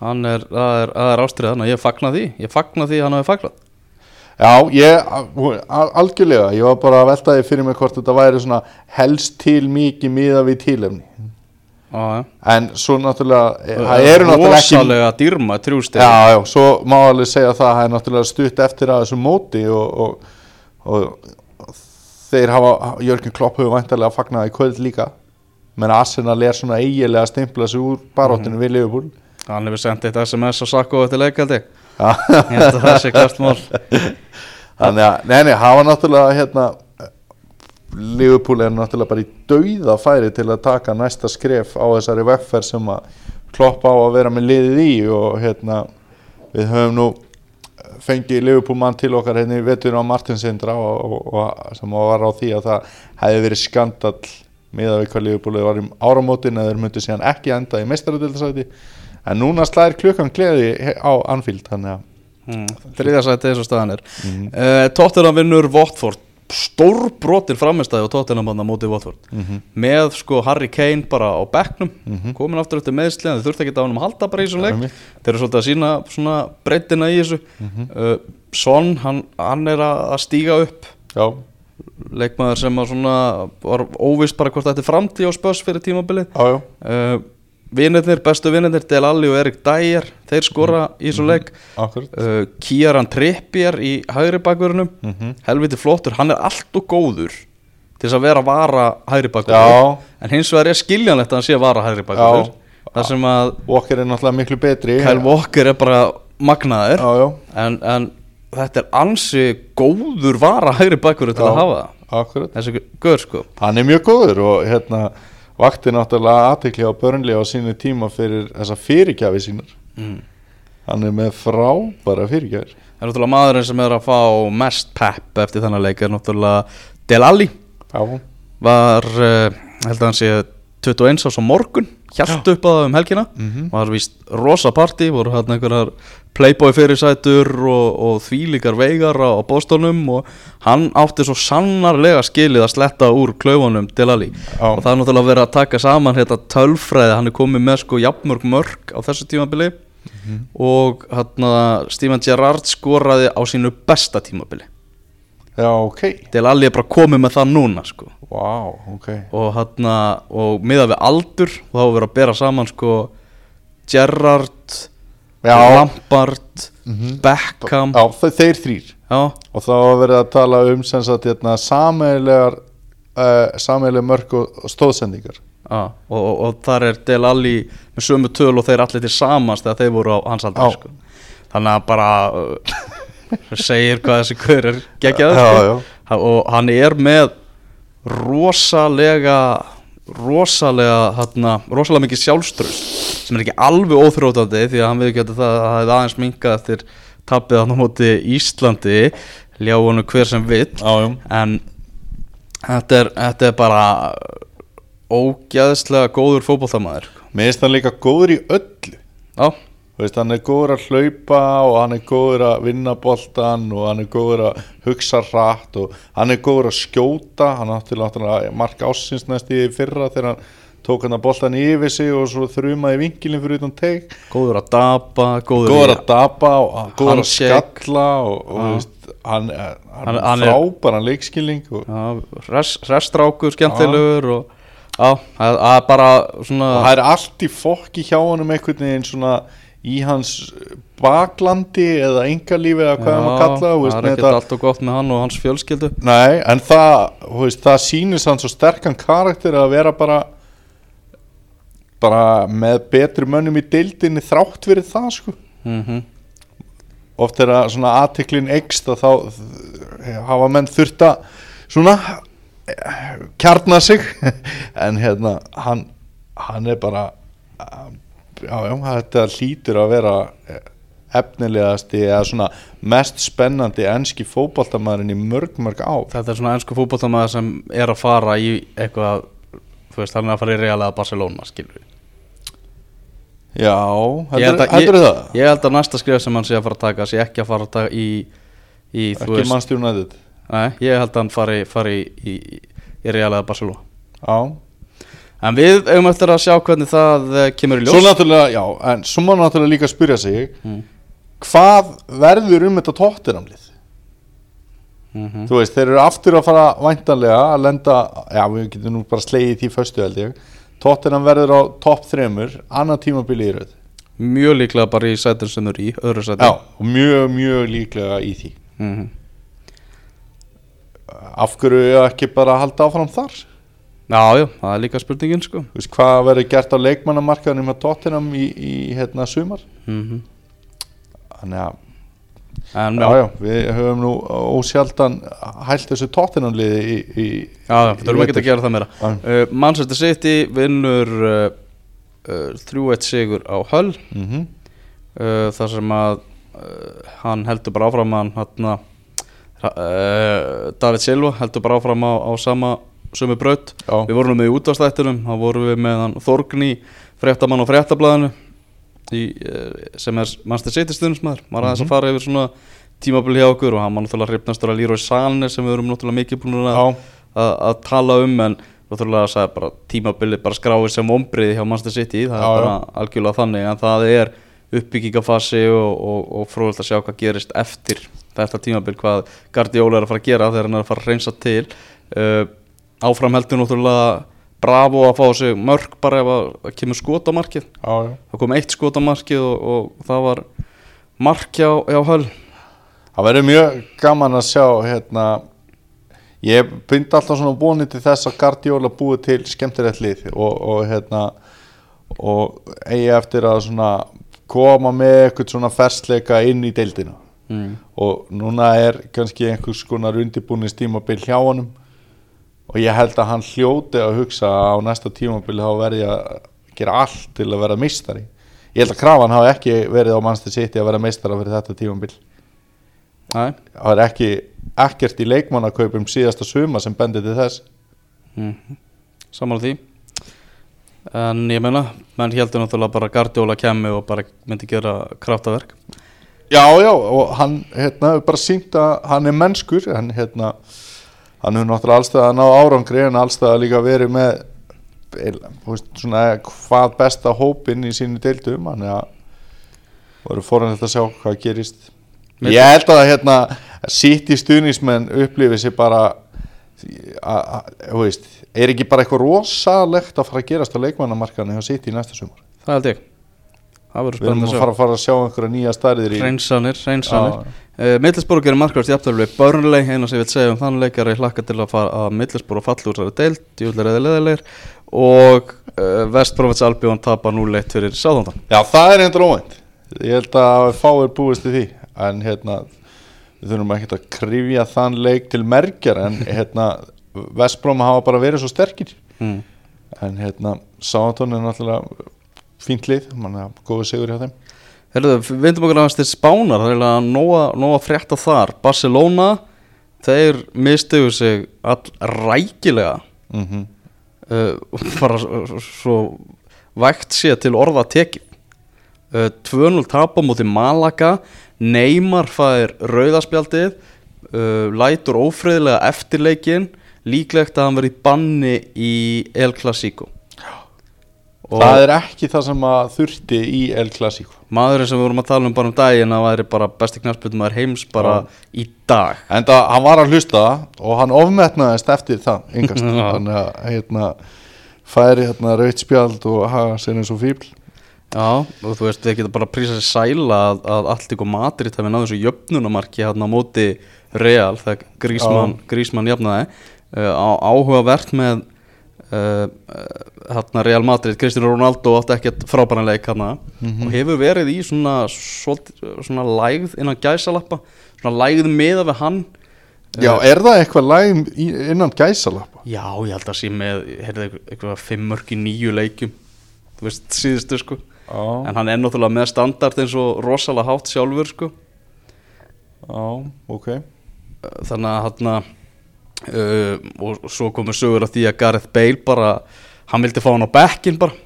Hann er, það er, er ástriðan að ég fagna því, ég fagna því hann hafi fagnat Já, ég, al- algjörlega, ég var bara að velta því fyrir mig hvort þetta væri svona helst til mikið miða við tilefni. Já, já. En svo náttúrulega, það eru náttúrulega ekki... rosalega dýrma trjústeg Já, já, svo má alveg segja það, það er náttúrulega stutt eftir að þessu móti og, og, og, þeir hafa, Jörgen Klopp hefur væntalega fagnað í kvöld líka. Menn Arsenal er svona eiginlega að stimpla sig úr baróttinu við Liverpool. hann hefur sendt eitt SMS og sakko eftir leikaldi. Ég held að það sé klart mál. Þannig að, nei, nei, hafa náttúrulega hérna Liverpool er náttúrulega bara í dauða færi til að taka næsta skref á þessari vegferð sem að kloppa á að vera með liðið í og hérna við höfum nú fengið Liverpool mann til okkar hérna í vetur á Martinsindra og, og, og sem var á því að það hefði verið skandall með að við hvað Liverpool var um áramótin eða þeir myndu síðan ekki enda í meistaradildasæti en núna slæðir klukkan gleði á Anfield þannig að mm. þriðja sæti eins og staðan er. Mhm. uh, Tottenham vinnur Watford. Stórbrotin framistæði á Tottenham á móti Watford. Með sko Harry Kane bara á bekknum komin aftur eftir meðsli þau þurfti ekki á hann að halda bara í þessum leik. þeir eru svolítið að sína svona breytina í þessu. Uh, Son, hann, hann er að að stíga upp. Já, leikmaður sem að svona var óvist bara hvort þetta er framtíð á spöss fyrir tímabilið. Uh, vinnirnir, bestu vinnirnir Del Alli og Erik Dyer þeir skora í þessu leik. Akkurat uh, Kieran Trippier í hægri bakverunum Mhm. helviti flottur, hann er allt og góður til þess að vera að vara hægri bakverur Já. en hins vegar er skiljanlegt að hann sé að vara hægri bakverur þar sem að Walker er náttúrulega miklu betri. Kyle Walker er bara magnaður. Já, já, en, en þetta er ansi góður vara hægri bakverur til Já. að hafa það. þessi gaur sko. Hann er mjög góður og hérna vakti náttúrulega aðtekli á börnli á sínu tíma fyrir þessa fyrirgjafi sínar. Mm. Hann er með frábæra fyrirgjafir Það er náttúrulega maðurinn sem er að fá mest pepp eftir þannig leik er náttúrulega Del Alli. Já, var, uh, held að hann sé 21 ás á morgun, hjælt upp að það um helgina Mhm. var víst rosa party, voru hann einhverjar playboy fyrirsætur og, og þvílíkar veigar á, á bóstónum og hann átti svo sannarlega skilið að sletta úr klaufunum Del Alli Já. og það er náttúrulega verið að taka saman hérna tölfræði, hann er komið með sko jafnmörg mörg á þessu tímabili Mhm. og hérna Steven Gerrard skoraði á sínu besta tímabili já, ok. Del Alli er bara komið með það núna sko. Vá, ok. Og hann og miðað við aldur þá er verið að bera saman sko Gerrard Lampard Mhm. Beckham. Já þe- þeir þrýr já, Og þá verið að tala um sem sagt hérna sameilegar uh, sameileg mörg og, stóðsendingar já, og, og, og þar er Del Alli með sömu töl og þeir allir til samans þegar þeir voru á hans aldur Já. sko. þannig að bara segir hvað þessi hver er geggjaður sko. og hann er með rosalega rosalega hérna, rosalega mikið sjálfströst sem er ekki alveg óþrótandi því að hann við getur það að það hefði aðeins minkað eftir tapið hann á móti Íslandi. Ljá honum hver sem já en þetta er, þetta er bara ógæðslega góður fótbolltamaður Mér finnst hann líka góður í öllu. Já, veist, hann er góður að hlaupa og hann er góður að vinna boltan og hann er góður að hugsa hratt og hann er góður að skjóta. Hann átti mark ásins næst í fyrra þegar hann tók hann að boltan yfir sig og svo þrumaði vinkilin fyrir utan teik. Góður að dapa góður, góður að dapa og hann- góður að skalla og, og veist, hann, er- hann, Hann- er hann er- frábæran res, restrákur, skemmtilegur og já, það er bara svona það er allt í fokki hjá honum einhvern veginn svona í hans baklandi eða engalífi eða hvað hann að kalla það er með ekkert þetta- allt og gott með hann og hans fjölskyldu. Nei, en það, veist, það sýnir sann svo sterkan karakter að vera bara bara með betri mönnum í deildinni þrátt fyrir það sko. Mm oft er að svona aðteklin ekst að þá hafa menn þurft að svona eh, kjarna sig. En hérna hann, hann er bara eh, já, já, þetta hlýtur að vera eh, efnilegasti eða svona mest spennandi enski fótboltamæðurinn í mörg mörg á þetta er svona ennsku fútboltamaður sem er að fara í eitthvað þú veist, hann er að fara í Real eða Barcelona skilur við. Já, heldur, ég, það? ég held að næsta skrif sem hann sé að fara að taka sé ekki að fara að taka í, í Ekki mannstjórnæðið nei, ég held að hann fari, fari í, í, í Real eða Barcelona. Já en við eigum eftir að sjá hvernig það eh, kemur í ljós Svo náttúrulega, já, en svo má náttúrulega líka spyrja sig Mm. Hvað verður um þetta tóttinamlið? Mhm. Þú veist, þeir eru aftur að fara væntanlega að lenda, já, við getum nú bara slegið því föstu held ég Tottenham verður á topp þremur, annað tímabili í röð mjög líklega bara í sætur sem eru í öðru sætur Já, og mjög, mjög líklega í því Mhm. Af hverju ekki bara halda áfram þar? Já, já, það er líka spurningin sko. Þú veist, hvað verður gert á leikmannamarkaðunum með Tottenham í, í hérna sumar? mm Þannig að en Já, já, já, við höfum nú ósjaldan hælt þessu tóttinanliði í, í já, já, við þurfum ekki að gera það meira. Uh, Manchester City vinnur uh, uh, 3-1 sigur á Hull. Mm -hmm. uh, þar sem að uh, hann heldur bara áfram hann hann uh, David Silva heldur bara áfram á, á sama sömu braut. Já. við vorum með í útastættinum þá vorum við með Þorgni fréttamann á fréttablaðinu í, uh, sem er Manchester City stundismæður maður aðeins að fara yfir svona tímabil hjá okkur og hann var náttúrulega hrifnastur að Leroy Sané sem við erum náttúrulega mikið búin að, að, að tala um en náttúrulega að sagði bara tímabilið bara skráið sem ombriði hjá Manchester City það Já, er bara algjörlega þannig en það er uppbyggingafasi og, og, og fróðilegt að sjá hvað gerist eftir þetta tímabil hvað Guardiola er að fara að gera þegar hann er að fara að reynsa til. Uh, áfram heldur náttúrulega bravo að fá sig mörg bara ef að, kemur skot á markið. Já, já. Það kom eitt skot á markið og, og það var mark hjá, hjá Höll. Það verður mjög gaman að sjá hérna ég byndi alltaf svona búin til þess að Guardiola búið til skemmtilegt lið og, og hérna og eigi eftir að svona koma með eitthvað svona fersleika inn í deildina. Mm. og núna er kannski einhvers konar undirbúinist tímabil hjá honum og ég held að hann hljóti að hugsa á næsta tímabil þá verði að gera allt til að vera meistari. Ég held að krafan hafi ekki verið á Manchester City að vera meistara fyrir þetta tímabil. Nei, það er ekki ekkert í leikmannakaupum síðasta suma sem bendir til þess. Mm samanlega því. En ég meina, menn heldur náttúrulega bara að Guardiola kemur og bara myndi gera kraftaverk. Já já og hann hérna, bara sínt að hann er mennskur en hérna hann hefur náttúrulega allstað að ná árangri en allstað að líka verið með veist, svona hvað besta hópinn í sínu deildum hann er að voru fóranlega að sjá hvað gerist. Mér- ég held að hérna sitt í stuðnismenn upplifið sér bara þú veist, er ekki bara eitthvað rosalegt að fara að gerast á leikmannamarkaðinu hjá sitt í næsta sumar? Það held ég við erum að að fara að fara að sjá einhverja nýja stærðir í Reynsanir, reynsanir uh, Middlesborough gerir markvært jafnvel við Burnley eina sem ég vil segja um þann leikari hlakka til að fara að Middlesborough falli úr þessari deild, djúlega eða leðilegir og uh, Vestbromets Albion tapar nú leitt fyrir Sáðandan Já, það er einhver óvænt. Ég held að fáir búist í því. En hérna Við þurfum ekki að krifja þann leik til merkjar En hérna Vestbróma hafa bara verið svo sterkir. Mm. En hérna Sántón er náttúrulega fínt lið Mann er góðu sigur hjá þeim. Herðu, við vindum okkur aðeins til Spánar það er eiginlega nóga, nóga frétta þar. Barcelona, þeir mistuðu sig all rækilega mm uh, bara s- svo vægt sé til orða tekið. Uh, 2-0 tapa múti Malaga Neymar fær rauðaspjaldið uh, lætur ófriðlega eftirleikin líklegt að hann verið banni í El Clasico og Það er ekki það sem að þurfti í El Clasico. Maðurinn sem við vorum að tala um bara um daginn að væri bara besti knarspjöldum maður heims bara í dag. En það, hann var að hlusta og hann ofmetnaðist eftir það yngast Já. Þannig að hérna færi hérna rautt spjald og hafa sér eins og fíbl Já, og þú veist, við getum bara að prísa sér sæla að, að allt ykkur Madrid hafi náðu þessu jöfnunamarki hérna á móti Real þegar Grísmann, Grísmann jafnaði. Uh, á, áhugavert með hérna Real Madrid Cristiano Ronaldo átti ekkert frábæran leik hérna og hefur verið í svona, svona, svona lægð innan gæsalappa svona lægð meða við hann. Já, er það eitthvað lægum innan gæsalappa? Já, ég held að sé með heyrði, eitthvað fimm mörg í nýju leikjum þú veist, síðustu sko. Já, en hann er náttúrulega með standard eins og rosalega hátt sjálfur sko. Já, ok. Þannig að hann uh, og svo komur sögur af því að Gareth Bale bara hann vildi fá hann á bekkin bara.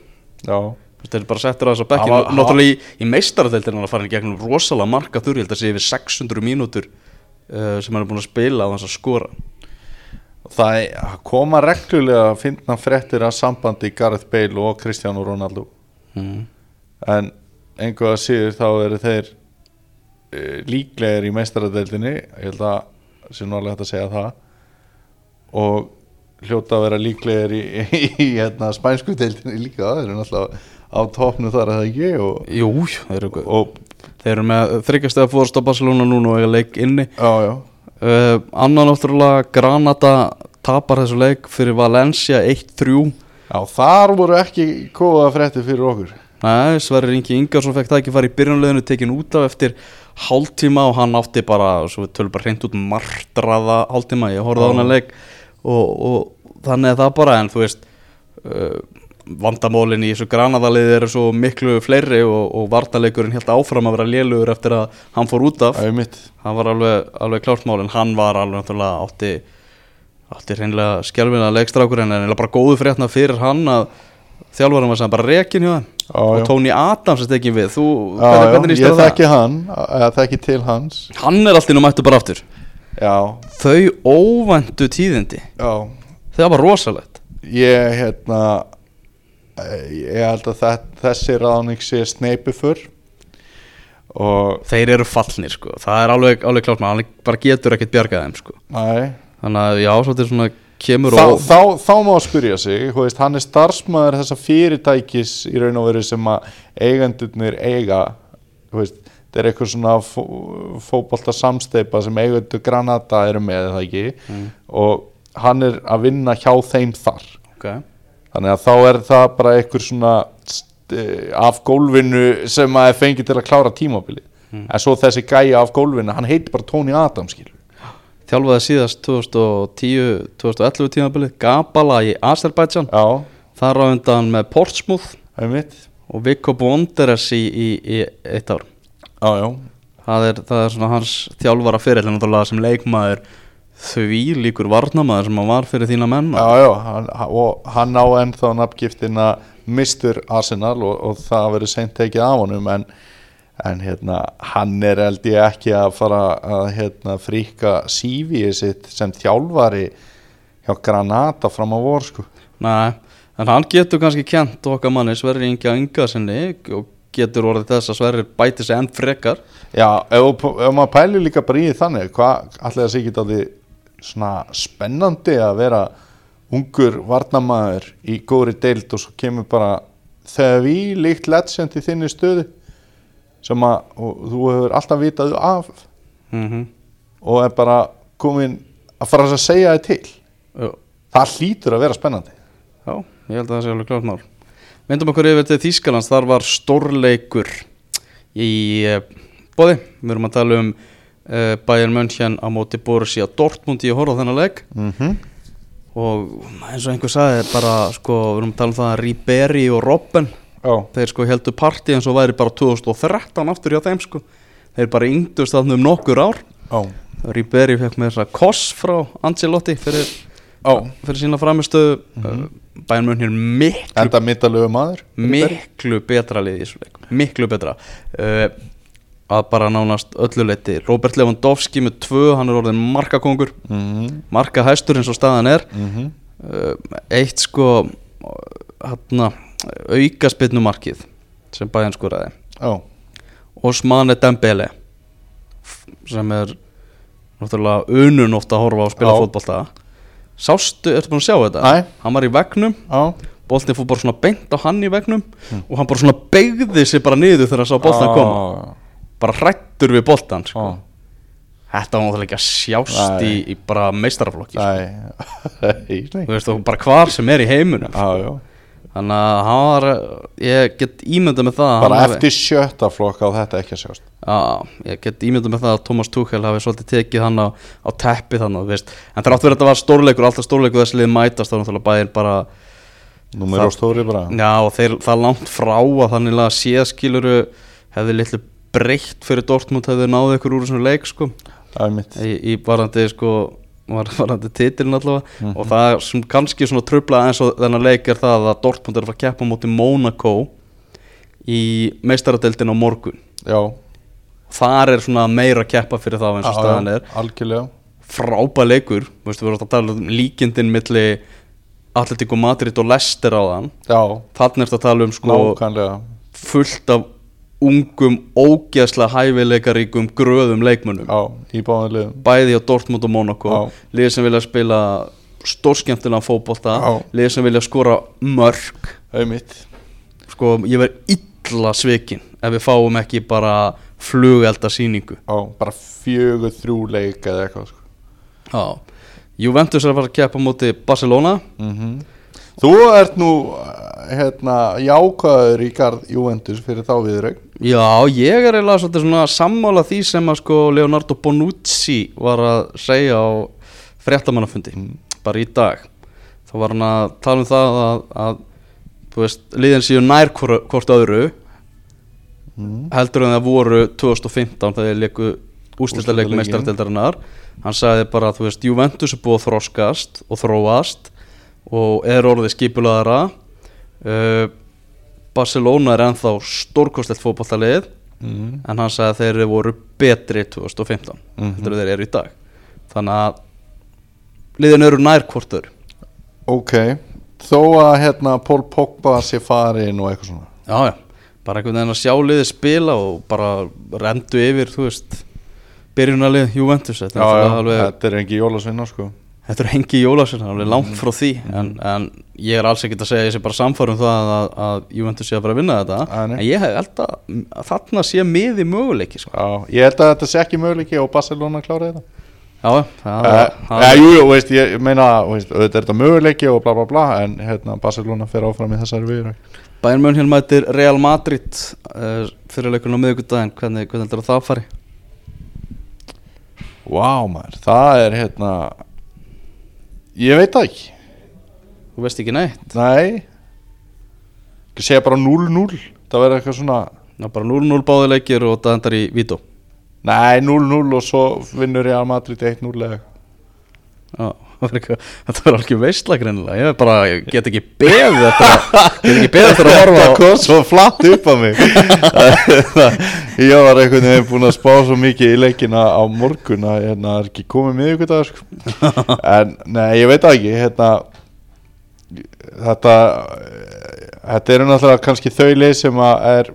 Já, þeir eru bara settur á þess að bekkin og náttúrulega í, í meistaradeildin hann að fara í gegnum rosalega marga þurr ég held að sé yfir 600 mínútur uh, sem hann er búin að spila á þess að skora. Það er- koma reglulega að finna fréttir af sambandi Gareth Bale og Cristiano Ronaldo. Mm. en einhvað að síður þá eru þeir uh, líklegir í meistaradeildinni. Ég held að nú alveg hægt að segja það og hljóta að vera líklegir í, í, í hérna, spænsku deildinni líka. Þeir eru náttúrulega á topnu þar að það ekki? Og, Jú, þeir eru, og þeir eru með þryggjastega fórst á Barcelona núna og eiga leik inni. Já, já, uh, annan náttúrulega Granada tapar þessu leik fyrir Valencia 1-3 já, þar voru ekki kóða fréttir fyrir okkur. Nei, Sverrir Ingi Ingarsson fekk það ekki fara í byrjunleginu tekin út af eftir hálftíma og hann átti bara, svo við tölum bara hreint út martraða hálftíma, ég horfði á hann leik og, og þannig er það bara en þú veist uh, vandamólin í þessu granadalið eru svo miklu fleiri og, og vartaleikurinn helt áfram að vera lélugur eftir að hann fór út af. Það hann var alveg, alveg klárt mál en hann var alveg náttúrulega átti átti reynlega skjálfilega leikstrákur en bara góðu frétna fyrir hann að þjálfarum var sem bara rekin hjá þeim. Já, og. Tony Adams er tekin við. Þú, Já, hvernig, hvernig ég þekki hann þekki til hans. Hann er alltaf nú mættu bara aftur Já, Þau óvæntu tíðindi. Já. Það var rosalegt. Ég, hérna ég held að þe- þessi ráðning sé sneipi fyrr. Og Þeir eru fallnir sko. Það er alveg, alveg klárt maður bara getur ekkert bjargað þeim sko. Næ Þannig að já, svo þetta er svona kemur þá, og þá, þá má að spyrja sig veist, hann er starfsmæður þessa fyrirtækis í raun og veru sem að eigendurnir eiga veist, þetta er eitthvað svona fó, fótbolta samsteipa sem eigendur Granada eru með eða ekki? Mm. og hann er að vinna hjá þeim þar. Okay. þannig að þá er það bara eitthvað svona eh, af gólfinu sem að fengið til að klára tímabili Mm. en svo þessi gæja af gólfinu hann heitir bara Tony Adams skilur Þjálfaði síðast 2010-2011 tímabilið Gabala í Azerbaijan. Þar á undan með Portsmouth. Og Viggo Bonderes í, í, í eitt ár já, já, það er, það er svona hans þjálfara fyrir náttúrulega sem leikmaður því líkur varnamaður sem hann var fyrir þína menn já, já hann, og hann á ennþá nafngiftina Mr. Arsenal og, og það verður seint tekið af honum en, en hérna, hann er held ég ekki að fara að hérna, fríka CV sitt sem þjálfari hjá Granada fram á vor sko. Nei, en hann getur kannski kent okkar manni Sverri Inga Inga sinni og getur orðið þess að Sverri bæti sig enn frekar. Já, ef, ef maður pælir líka bara í þannig hvað allir það sé ekki því svona spennandi að vera ungur varnamaður í góðri deild og svo kemur bara þegar við líkt legend í þinni stöðu sem að þú hefur alltaf vitað af mm -hmm. og er bara komin að fara að segja þið til. Það hlýtur að vera spennandi. Já, ég held að það sé alveg klart mál Myndum okkur yfir til Þýskalands, þar var stórleikur í uh, bóði, við erum að tala um uh, Bayern München á móti Borussia Dortmund í að horfa þennan leik. Mm -hmm. og eins og einhver sagði bara, sko, við erum að tala um það að Ribery og Robben, Já, þeir sko heldur partí eins og væri bara 2013 aftur hjá þeim sko, þeir bara yngdust þarna um nokkur ár, já, Ribery fekk með þess að koss frá Ancelotti fyrir, já fyrir sína framistöðu mm Bayern München miklu Enda myndalögu maður miklu betra lið í þessu leik. Miklu betra. Uh, að bara nánast öllu leiti Robert Lewandowski með tvö, hann er orðin markakongur. Mm -hmm. marka hæstur eins og staðan er. Mm uh, eitt sko hann auka spinnumarkið sem bæðin skoraði. Já, Osmane Dembele f- sem er náttúrulega unun ofta að horfa á að spila Já. Sástu, ertu búin að sjá þetta? Nei. hann var í vegnum já boltin fór bara svona beint á hann í vegnum og hann bara svona beigði sig bara niður þegar hann sá boltan Já, koma bara hrættur við boltan sko. já. þetta var náttúrulega ekki að sjást í, í bara meistaraflokki sko. Nei, þú veist, og bara hvar sem er í heimunum Já, já. Þannig að hann var ég get ímyndað með það að Bara hann hafi- eftir sjötta flokk á þetta ekki að sjást. Já, ég get ímyndað með það að Thomas Tuchel hafi svolítið tekið hann á, á teppi þannig, veist, en þrátt verið þetta var stórleikur alltaf stórleikur þessi lið mætast er náttúrulega bæðin bara, Númer og stóri bara. Já, og þeir, það langt frá að þannig að séðskiluru hefði litlu breytt fyrir Dortmund hefði náðu ykkur úr þessum leik sko, Það er mitt í, í varandi sko, var, varandi titilin allavega. Og það sem kannski svona trubla eins og þennan leik er það að Dortmund er að fara að keppa móti Monaco í meistaradeildin á morgun. Já, þar er svona meira að keppa fyrir þá eins og staðan er. Algjörlega. Frábæð leikur. Veist, við erum alltaf að tala um líkindin milli Atletico Madrid og Leicester á þann Já, þannig er að tala um sko nákvæmlega. fullt af ungum ógeðslega hæfileikaríkum gröðum leikmönnum. Já, í báðum liðum. Bæði á Dortmund og Monaco Já. lið sem vilja spila stórskemmtilega fótbolta. Já. lið sem vilja skora mörg mitt sko ég verð illa svikin ef við fáum ekki bara flugelda síningu Já, bara fjögur þrjú leik eða eitthvað sko. Já. Juventus er að fara að keppa á móti Barcelona. Mm Þú ert nú eh, hérna, jákvæður í garð Juventus fyrir þá viðraug Já, ég er eiginlega svolítið svona sammála því sem að sko Leonardo Bonucci var að segja á fréttamannafundi bara í dag. Þá var hann að tala um það að, að þú veist, liðin séu nær hvort, hvort öðru heldur en það voru 2015 þegar leiku úrslitaleikum Úrslitaleikinn. meistardeldarinnar hann sagði bara þú veist, Juventus er búið að þroskast og þróast og er orðið skipulaðara uh, Barcelona er ennþá stórkostlegt fótballtalið mm. en hann sagði að þeir voru betri 2015 Mhm. heldur en þeir eru í dag þannig að liðin eru nær hvort öðru ok þó að hérna Pól Pogba sé farin og eitthvað svona já já, bara einhvern veginn að sjá liðið spila og bara rendu yfir þú veist byrjunarlið Juventus þetta er, alveg, þetta er engi jólasvinna sko þetta er hengi Jólasson alveg langt frá því en, en ég er alls ekkert að segja ég sé bara samfærum það að, að Juventus sé að fara að vinna þetta nei. en ég held að, að þarna sé miði möguleiki sko. já, ég held að þetta sé ekki möguleiki og Barcelona klára þetta já, það, Uh, það, uh, jú, veist, ég meina veist, auðvitað er þetta möguleiki og bla bla bla en hérna, Barcelona fer áfram í þessari viðræk Bayern München mætir Real Madrid uh, fyrir leikurinn á miðvikudaginn hvernig, hvernig heldur það fari? Vá maður, það er hérna Ég veit það ekki. Þú veist ekki neitt? Nei. Ég segja bara 0-0 Það verður eitthvað svona er bara 0-0 báði leikir og það endar í Vító. Nei, 0-0 og svo vinnur Real Madrid 1-0 eða Já, Þetta var alveg veistla greinilega Ég bara ég get ekki beðið þetta Get ekki beðið þetta að horfa á kom svo flatt upp á mig Ég var einhvern veginn búin að spá svo mikið í leikina á morgun að hérna er ekki komið með ykkur dag sko. En nei, ég veit ekki hérna, Þetta Þetta eru náttúrulega kannski þau leið sem að er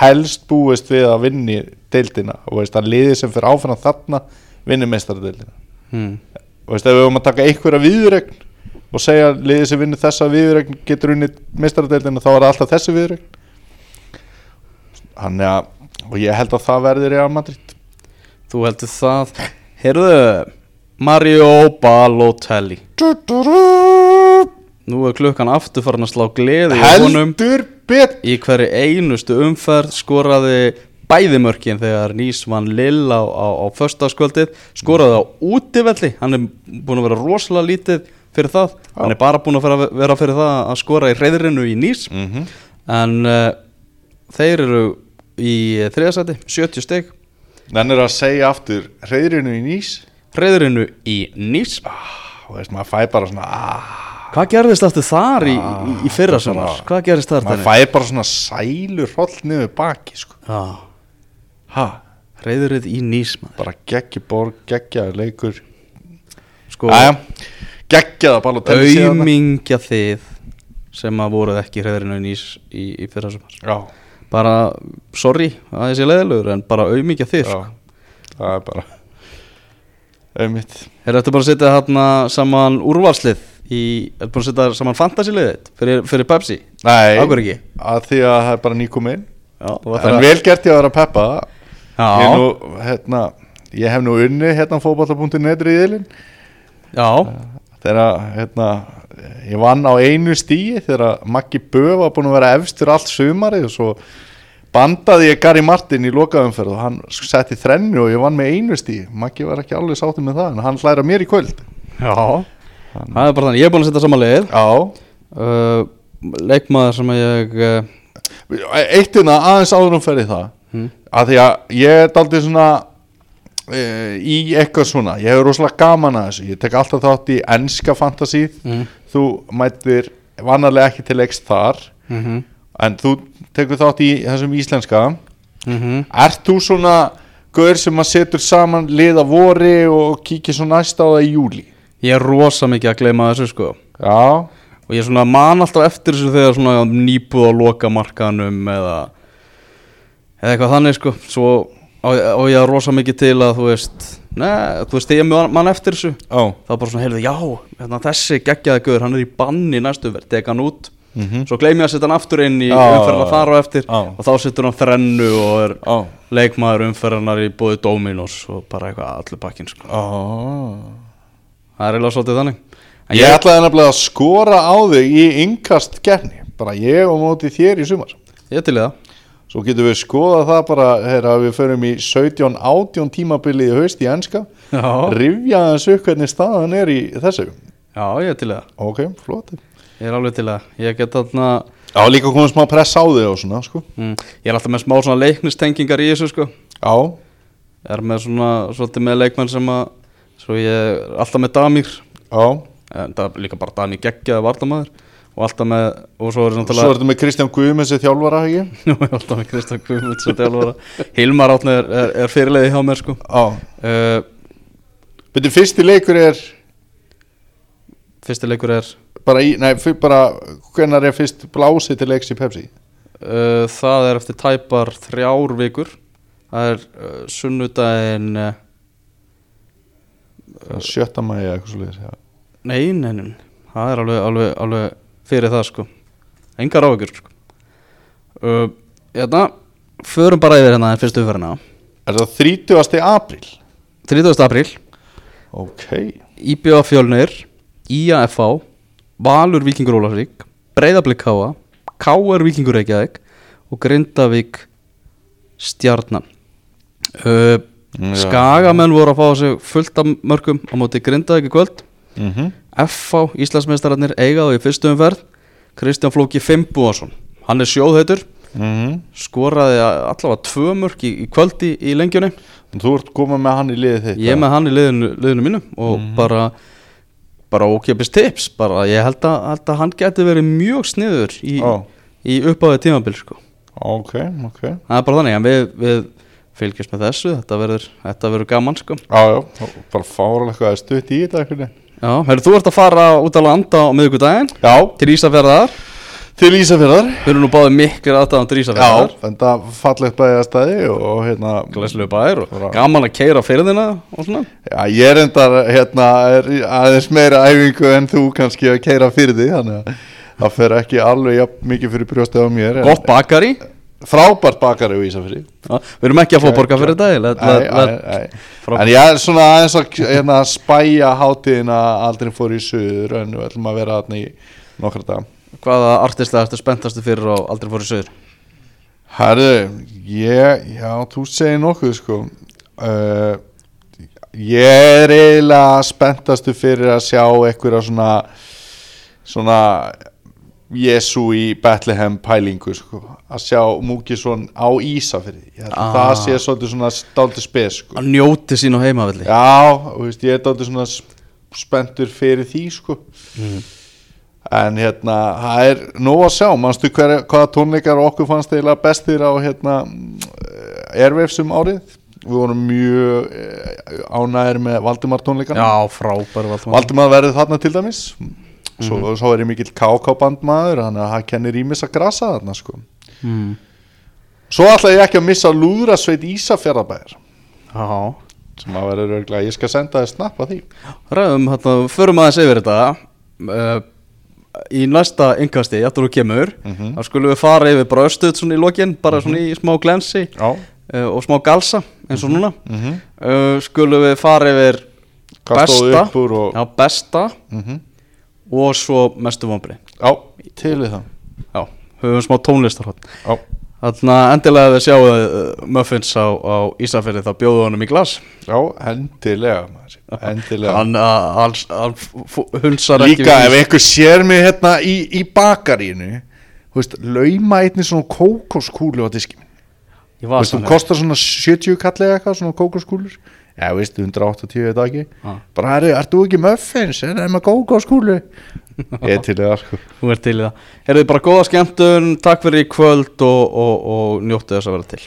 helst búist við að vinni deildina og veist að liði sem fyrir áfram þarna vinni meistaradeildina hmm. Og veist ef við höfum að taka einhverja viðregn og segja að liðið sem vinnur þessa viðregn getur unnið meistaradeildina þá er alltaf þessi viðregn hann að og ég held að það verði Real Madrid. Þú heldur það. Heyrðu Mario Balotelli. Nú er klukkan aftur farin að slá gleði í heldur bet Í hverju einustu umferð skoraði bæði mörkin þegar Nýs vann Lill á, á, á föstaskvöldið skoraði á útivelli. Hann er búin að vera rosalega lítið fyrir það. Hann er bara búin að vera, vera fyrir það að skora í reyðrinu í Nýs. Mm -hmm. en uh, þeir eru í þriðasæti, 70 stygg Nennir að segja aftur reyðrinu í nýs? Reyðrinu í Nýs. Og veist maður fæ bara svona ah, Hvað gerðist aftur þar í, í, í fyrra er sumar? Hvað gerðist þar maður fæ bara svona sælu hroll niður baki sko. Já, ha, reyðrið í Nýs maður. bara geggja borg, geggja leikur. Sko, Æja, geggja það bara og telli síðan aumingja þið sem að voruð ekki reyðrinu í Nýs í, í fyrra sumar bara, sorry að þessi leðilegur en bara auðmikið þið já, það er bara auðvitað Þeir ættu bara að setja hérna saman úrvalslið í, ættu bara að setja saman fantasiliðið fyrir, fyrir Pepsi? Nei, að því að það er bara Já, þú En vel gert ég að vera að peppa Ég, nú, hérna, ég hef nú unni hérna fótballa.net riðilinn. Já, Þegar hérna, ég vann á einu stíi Þegar Maggi Bö var búin að vera efstur allt sumarið Og svo bandaði ég Gary Martin í lokaumferð Og hann setti þrennu og ég vann með einu stíi Maggi var ekki alveg sáttið með það En hann hlæra mér í kvöld. Já. Það er bara þannig, ég er búin að setja saman liðið Já. Uh, Leikmaður sem ég uh, Eitt innan aðeins áður um ferði það Hmm. að því að ég er daldið svona e, í eitthvað svona ég hefur rosalega gaman að þessu ég tek alltaf þátt í enska fantasíð mm. þú mætir vannarlega ekki til leikst þar Mm -hmm. en þú tekur þátt í þessum íslenska Mm -hmm. ert þú svona gaur sem að setur saman liða vori og kíkir svo næst á það í júli Ég er rosa mikið að gleyma þessu sko já, Og ég er svona man alltaf eftir þessu þegar svona nýbúð á loka markanum eða eða eitthvað þannig sko. Svo á, á ég að rosa mikið til að þú veist Nei, þú veist, þegar ég man, man eftir þessu. Já. þá bara svona, heyrðu, já, hérna, þessi geggjaði guður, hann er í banni næstu verð, tek hann út. Mm -hmm. svo gleymi ég að setja hann aftur inn í Já, umferðina þar á eftir. Já. og þá setur hann þrennu og er leikmaður umferðinar í bóði Dominos og bara eitthvað allir bakkin sko. það er eiginlega svolítið þannig. En Ég ætlaði nefnilega að skora á þig í yngast gerni Bara ég og móti þér í sumar. Ég til í það Svo getum við skoðað það bara Þegar við förum í 17-18 tímabili í haust í Rifja hans upp hvernig staðan er í þessu. Já, ég er til það. Ok, flott. Ég er alveg til það. Ég get þarna Já, líka komið smá press á þig og svona sko. Mm, ég er alltaf með smá svona leiknistengingar í þessu sko. Já, er með svona, svolítið með leikmenn sem að svo ég er alltaf með Damir. Já, en það er líka bara Dani geggjaði vardamaður og alltaf með og svo er þetta með Kristján Guðmunds í þjálfara, ekki? Nú alltaf með Kristján Guðmunds og þjálfara Hilmar Átni er, er, er fyrirleiði hjá mér sko uh, Byrju, fyrsti leikur er Fyrsti leikur er bara í, nei, fyr, bara hvenær er fyrst blásið til leiks í Pepsi? uh, Það er eftir tæpar þrjár vikur Það er uh, sunnudaginn uh, Sjötta mæja, eitthvað svo leiðis, já. Nei, nei, nei Það er alveg, alveg, alveg fyrir það sko Engar áhugur sko uh, Hérna Förum bara yfir hérna fyrstu umferðina Er það 30. apríl? 30. apríl Ok. IBA Fjölnir IAFA Valur Víkingur Ólafsvík Breiðablик Káa Káar Víkingur Reykjavík og Grindavík Stjarnan uh. Skagamenn voru að fá sig fullt af mörgum á móti Grindavík í kvöld Mm -hmm. FH Íslandsmeistararnir eiga þá í fyrstu umferð. Kristján Flóki Fimboðason hann er sjóðhautur Mm skoraði allavega tvö mörg í, í kvöldi í lengjunni Þú ert komað með hann í liðið þitt ég með hann í liðinu, liðinu mínu og bara bara ókjöpist tips. Bara ég held að, held að hann geti verið mjög sniður í, Ó. í uppáðið tímabil sko. Ok, ok. Það er bara þannig en við, við fylgjast með þessu. Þetta verður, þetta verður gaman sko. Já, já, bara fáralega eitthvað stutt í þetta eitthvað já, heyrðu, þú ert að fara út á landa á miðvikudaginn Já, til Ísafjörðar til Ísafjörðar við erum nú báðið miklir aðdáðan til Já, Ísafjörðar þetta fallegt bæðastæði og hérna glæslegu bæðir og gaman að keira fyrðina og svona. Já, ég er endar hérna er aðeins meira æfingu en þú kannski að keira fyrir því þannig að það fer ekki alveg jafn mikið fyrir brjóstið á mér gott bakari Frábært bakari Ísafjörði Já, við erum ekki að fá borga fyrir þetta En ég er svona aðeins að hérna, spæja hátíðina aldrei fór í suður en við ætlum að vera þarna í nokkra dag hvaða artista ertu spenntastu fyrir og aldrei fór í söður Herðu, ég, já, þú segir nokkuð sko. Uh, Ég er eiginlega spenntastu fyrir að sjá einhverja svona svona Jésu í Bethlehem pælingu sko að sjá Múkisson á að Ah. það sé svolítið svona stálti spes sko. Að njóti sín á heimavelli. Já, og veist, ég er dálítið svona sp- spenntur fyrir því sko. En hérna það er nóg að sjá, manstu hver, hvaða tónleikar okkur fannst eiginlega bestir á hérna Airwaves um árið? Við vorum mjög eh, ánægir með Valdimar tónleikana. Já, frábær Valdimar. Valdimar verður þarna til dæmis svo, svo er ég mikill KK bandmaður þannig að það kennir ímis að grasa þarna sko. Mm. svo ætla ég ekki að missa lúðrasveit Ísafjarðabæðar já. Sem að verður örglega, ég skal senda þér snapp að því. Ræðum hérna, förum aðeins yfir þetta. Uh, í næsta yngkasti, aftur þú kemur Mhm. þá skulum við fara yfir bara östuð svona í lokin bara svona í smá glensi uh, og smá galsa eins og núna. Mm -hmm. uh, skulum við fara yfir stóð besta. og já, besta. Mm og svo mestu vombri Já, til við það. Já, höfum smá tónlistar Já, Þannig að endilega þið sjáu uh, Muffins á, á Ísafirði þá bjóðu honum í glas. Já endilega. Endilega. Hann, uh, hunsar ekki Líka ef einhver sér mig hérna í, í bakarínu Þú veist, lauma einni svona kókoskúlu á diski. Minn Ég Þú veist, saman kostar svona 70 kallega eitthvað, svona kókoskúlur Já, veistu, 180 þetta ekki Já. Bara, herri, ert þú ekki muffins? Er það með kókoskúlu? Ég er til í það, sko Þú ert til það Herðu bara góða skemmtun, takk fyrir í kvöld og, og, og njóttu þess að vera til